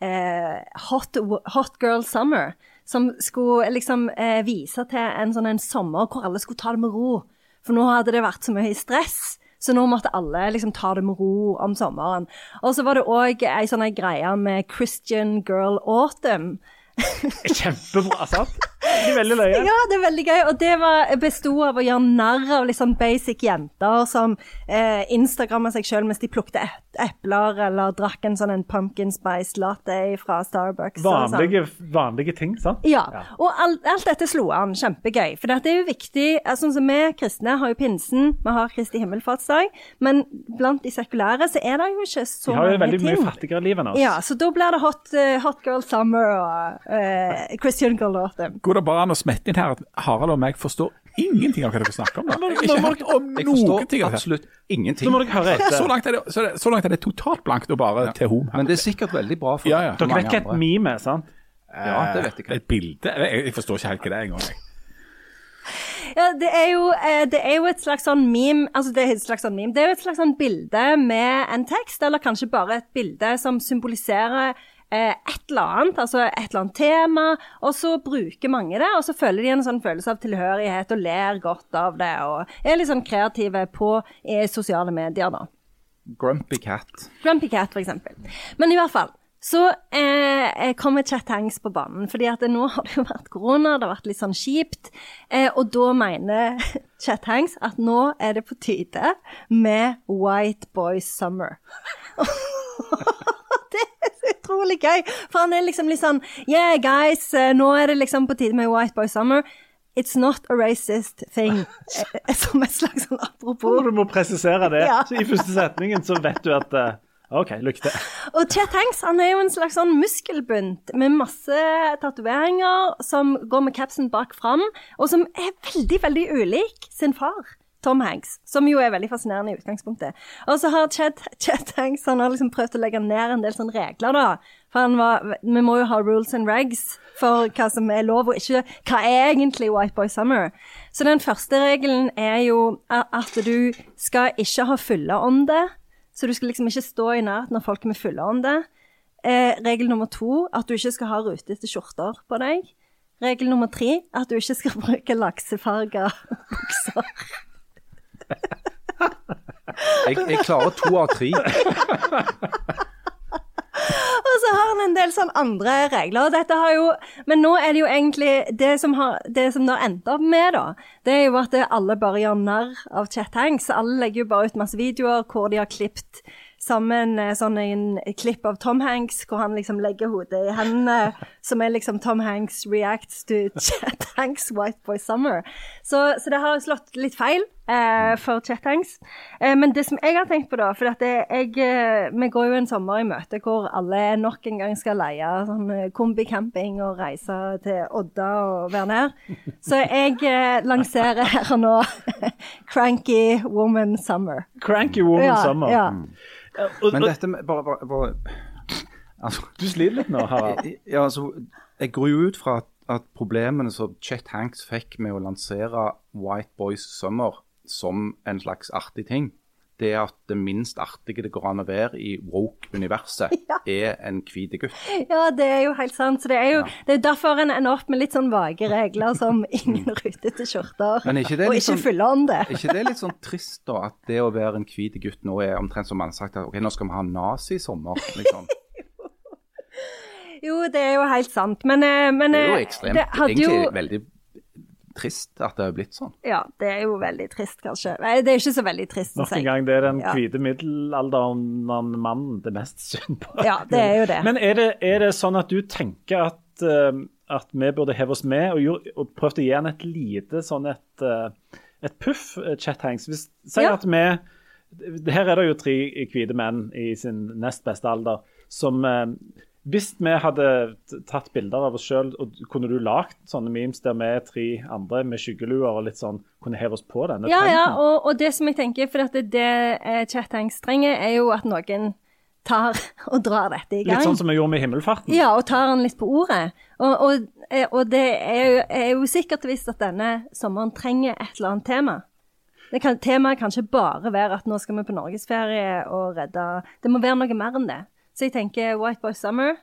eh, Hot, Hot Girl Summer. Som skulle liksom eh, vise til en sånn en sommer hvor alle skulle ta det med ro. For nå hadde det vært så mye stress. Så nå måtte alle liksom ta det med ro om sommeren. Og så var det òg ei sånn greie med Christian Girl Autumn. Kjempebra, sant? De er veldig løye. Ja, det er veldig gøy. Og det var- besto av å gjøre narr av litt sånn basic jenter som eh, Instagramma seg sjøl mens de plukte epler, eller drakk en sånn en pumpkin spice latte fra Starbucks. Vanlige, sånn. Vanlige, ting, sant? Ja, og alt, alt dette slo an. Kjempegøy. For det er jo viktig altså, Sånn som Vi kristne har jo pinsen, vi har Kristi himmelfartsdag, men blant de sekulære så er det jo ikke så De har jo veldig ting. mye fattigere liv enn oss. Ja, så da blir det Hot, eh, hot Girl Summer og uh, Christian Girl Autumn. Går det bare an å smette inn her at Harald og meg forstår ingenting av hva dere snakker om? da? Jeg har ikke om Jeg forstår ting absolutt ingenting. Så må dere høre Så langt, er det, så, det, så langt er det totalt blankt og bare til hom. Men det er sikkert veldig bra for Ja, ja. Dere vet hva et mime, meme er, sant? Ja, det vet jeg. Et bilde? Jeg, jeg forstår ikke helt hva det er engang. Ja, det er, jo, eh, det er jo et slags sånn meme Altså, det er et slags sånn meme. Det er jo et slags sånn bilde med en tekst, eller kanskje bare et bilde som symboliserer eh, et eller annet, altså et eller annet tema, og så bruker mange det, og så føler de en sånn følelse av tilhørighet og ler godt av det, og er litt sånn kreative på eh, sosiale medier, da. Grumpy Cat. Grumpy Cat, for eksempel. Men i hvert fall, så eh, kommer Chet Hanks på banen. fordi at nå har det jo vært korona, det har vært litt sånn kjipt. Eh, og da mener Chet Hanks at nå er det på tide med White Boy Summer. utrolig gøy, for han er liksom litt sånn Yeah, guys, eh, nå er det liksom på tide med White Boy Summer. It's not a racist thing. Eh, Som et slags sånn apropos. Du må presisere det. Ja. Så I første setningen så vet du at eh, OK, lykke til. Og Chet Hanks han er jo en slags sånn muskelbunt med masse tatoveringer som går med capsen bak fram, og som er veldig, veldig ulik sin far. Tom Hanks, som jo er veldig fascinerende i utgangspunktet. Og så har Chet, Chet Hanks han har liksom prøvd å legge ned en del sånne regler, da. For han var, vi må jo ha rules and regs for hva som er lov, og ikke hva er egentlig White Boy Summer. Så den første regelen er jo at du skal ikke ha fulle ånde, Så du skal liksom ikke stå i nærheten når folk med fylleånde. Eh, regel nummer to at du ikke skal ha rutete skjorter på deg. Regel nummer tre at du ikke skal bruke laksefarga bukser. Jeg, jeg klarer to av tre. Og så har han en del sånn andre regler. og Dette har jo, men nå er det jo egentlig det som, har, det som det har endt opp med, da. Det er jo at alle bare gjør narr av Chet Hanks. Alle legger jo bare ut masse videoer hvor de har klippet sammen eh, sånn en klipp av Tom Hanks, hvor han liksom legger hodet i hendene, som er liksom Tom Hanks reacts to Chet Hanks White Boy Summer. Så, så det har slått litt feil eh, for Chet Hanks. Eh, men det som jeg har tenkt på, da For at det, jeg, eh, vi går jo en sommer i møte hvor alle nok en gang skal leie sånn eh, kombicamping og reise til Odda og være nær. Så jeg eh, lanserer her og nå Cranky Woman Summer. Cranky Woman Ja, Summer. ja. Men dette med bare, bare, bare altså, du sliter litt nå, Harald. ja, altså, Jeg går jo ut fra at, at problemene som Chet Hanks fikk med å lansere White Boys Summer som en slags artig ting, det er at det minst artige det går an å være i woke-universet, Ja. er en hvit gutt. Ja, det er jo helt sant. Så det er jo det er derfor en ender opp med litt sånn vage regler som ingen rutete skjorter, er og ikke sånn- fylle om det. Er ikke det litt sånn trist, da? At det å være en hvit gutt nå er omtrent som man har sagt at ok, nå skal vi ha nazisommer. Liksom. Jo, det er jo helt sant, men, eh, men Det er jo eh, ekstremt. Egentlig jo, veldig trist at det har blitt sånn. Ja, det er jo veldig trist, kanskje. Nei, det er ikke så veldig trist, Nok synes en jeg. gang, det er den Ja. hvite middelalderen mannen det mest synd på. Ja, det er jo det. Men er det, er det sånn at du tenker at, eh, at vi burde heve oss med og, gjør, og prøvd å gi han et lite sånn et, eh, et puff, eh, Chet Hanks? Hvis, si Ja. at vi Her er det jo tre hvite menn i sin nest beste alder som Hvis vi hadde tatt bilder av oss sjøl, kunne du lagd sånne memes der vi er tre andre med skyggeluer og litt sånn kunne heve oss på denne Ja, ja, og, og det som jeg tenker, for at det, det eh, Chet Hanks trenger, er jo at noen tar og drar dette i gang. Litt sånn som vi gjorde med himmelfarten? Ja, og tar han litt på ordet. Og, og, eh, og det er jo, er jo sikkert visst at denne sommeren trenger et eller annet tema. Det kan, temaet kan ikke bare være at nå skal vi på norgesferie og redde Det må være noe mer enn det. Så jeg tenker White Boy Summer.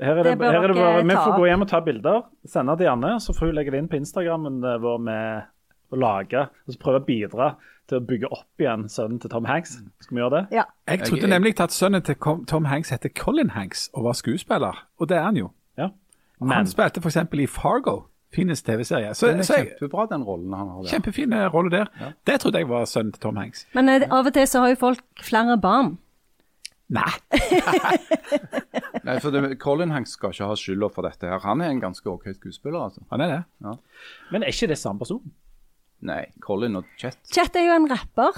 Her er det, Det bør her er det dere ta vi får gå hjem og ta bilder, sende til Janne, så får hun legge det inn på Instagrammen eh, vår med å lage, og så prøve å bidra til å bygge opp igjen sønnen til Tom Hanks. Skal vi gjøre det? Ja. Jeg trodde nemlig at sønnen til Tom Hanks heter Colin Hanks og var skuespiller, og det er han jo. Ja. Han spilte f.eks. i Fargo, finest TV-serie. Så, Den er så jeg, kjempebra, den rollen han har der. kjempefin eh, rolle der. Det trodde jeg var sønnen til Tom Hanks. Men eh, av og til så har jo folk flere barn. Nei. Nei, for det, Colin Hanks skal ikke ha skylda for dette. her. Han er en ganske OK skuespiller, altså. Han er det. Men er ikke det samme person? Nei, Colin og Chet. Chet er jo en rapper.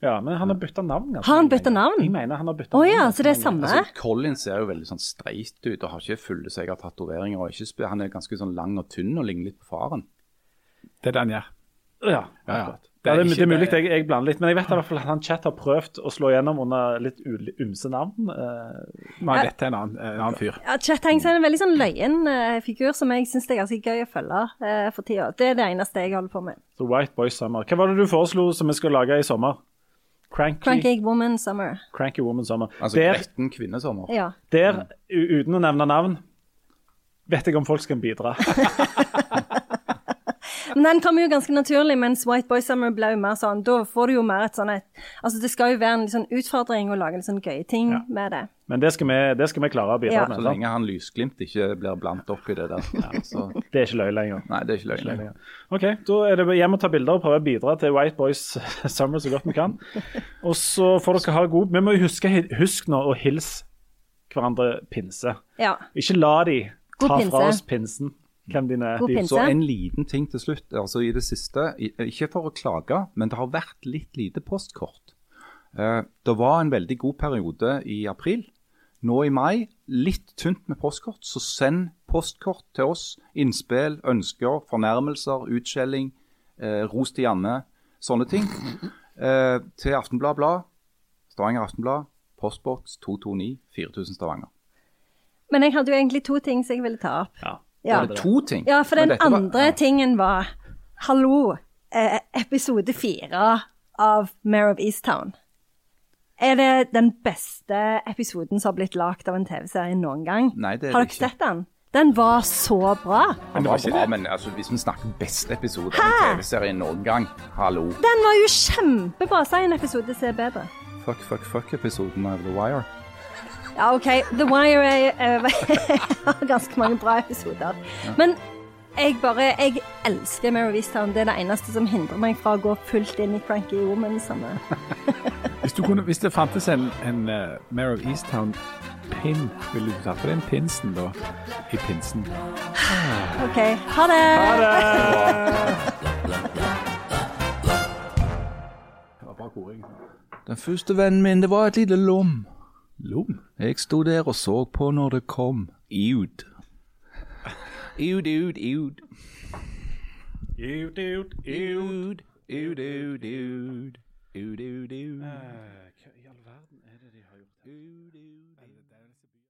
Ja, men han har bytta navn. ganske Har han bytta navn? Jeg mener han har bytta Å navn. ja, så det er samme? Altså, Colin ser jo veldig sånn streit ut og har ikke fulle seg av tatoveringer. og ikke Han er ganske sånn lang og tynn og ligner litt på faren. Det er det han gjør. Ja, Ja, ja. akkurat. Ja, det, er, ja, det er mulig jeg, jeg blander litt, men jeg vet i hvert fall at han Chet har prøvd å slå gjennom under litt ymse navn. Uh, Men dette er en annen, en annen fyr. Ja, Chet Hanks er en veldig sånn løyen uh, figur som jeg syns er ganske gøy å følge uh, for tida. Det er det eneste jeg holder på med. The White Boy Summer. Hva var det du foreslo som vi skulle lage i sommer? Cranky, Cranky Woman Summer. Cranky Woman Summer. Altså der, Gretten kvinnesommer. Ja. der, uten å nevne navn, vet jeg om folk skal bidra. Men den kommer jo ganske naturlig, mens White Boy Summer ble jo mer sånn Da får du jo mer et sånn et Altså, det skal jo være en sånn utfordring å lage litt sånn gøye ting Ja. med det. Men det skal vi, det skal vi klare å bidra Ja. med. Så lenge han Lysglimt ikke blir blandet opp i det der. Ja, så, Det er ikke løye lenger. nei, det er ikke løgn. OK, da er det hjem og ta bilder og prøve å bidra til White Boys Summer så godt vi kan. Og så får dere ha god Vi må jo huske husk nå å hilse hverandre pinse. Ja. Ikke la de ta fra oss pinsen. Hvem dine God pinse. Så en liten ting til slutt. altså i det siste, Ikke for å klage, men det har vært litt lite postkort. Eh, det var en veldig god periode i april. Nå i mai, litt tynt med postkort, så send postkort til oss. Innspill, ønsker, fornærmelser, utskjelling, eh, ros til Janne. sånne ting. Eh, til Aftenblad Blad, Stavanger Aftenblad, postboks 229 4000 Stavanger. Men jeg hadde jo egentlig to ting som jeg ville ta opp. Ja. Ja. Var det to ting? Ja, for den andre var- ja. tingen var Hallo, eh, episode fire av Mare of Easttown. Er det den beste episoden som har blitt lagd av en TV-serie noen gang? Nei, det er har dere ikke. sett den? Den var så bra. Den det var bra, men altså, hvis vi snakker beste episode av en TV-serie noen gang, hallo. Den var jo kjempebra. Si en episode som er bedre. Fuck, fuck, fuck-episoden av The Wire. Ja, OK. The Wire er, er, har ganske mange bra episoder. Men jeg bare Jeg elsker Mare of Easttown. Det er det eneste som hindrer meg fra å gå fullt inn i Cranky Woman-ene. Hvis, du kunne, hvis det fantes en, en uh, Mare of Easttown-pin, ville du tatt på den pinsen da? I pinsen. OK. Ha det! Ha Det var bra koring. Den første vennen min, det var et lite lom. Lom? Jeg sto der og så på når det kom. Ud. Ud, ud, ud. Ut, ut, ut. Ud, ud, ud. Ud, ud, iud,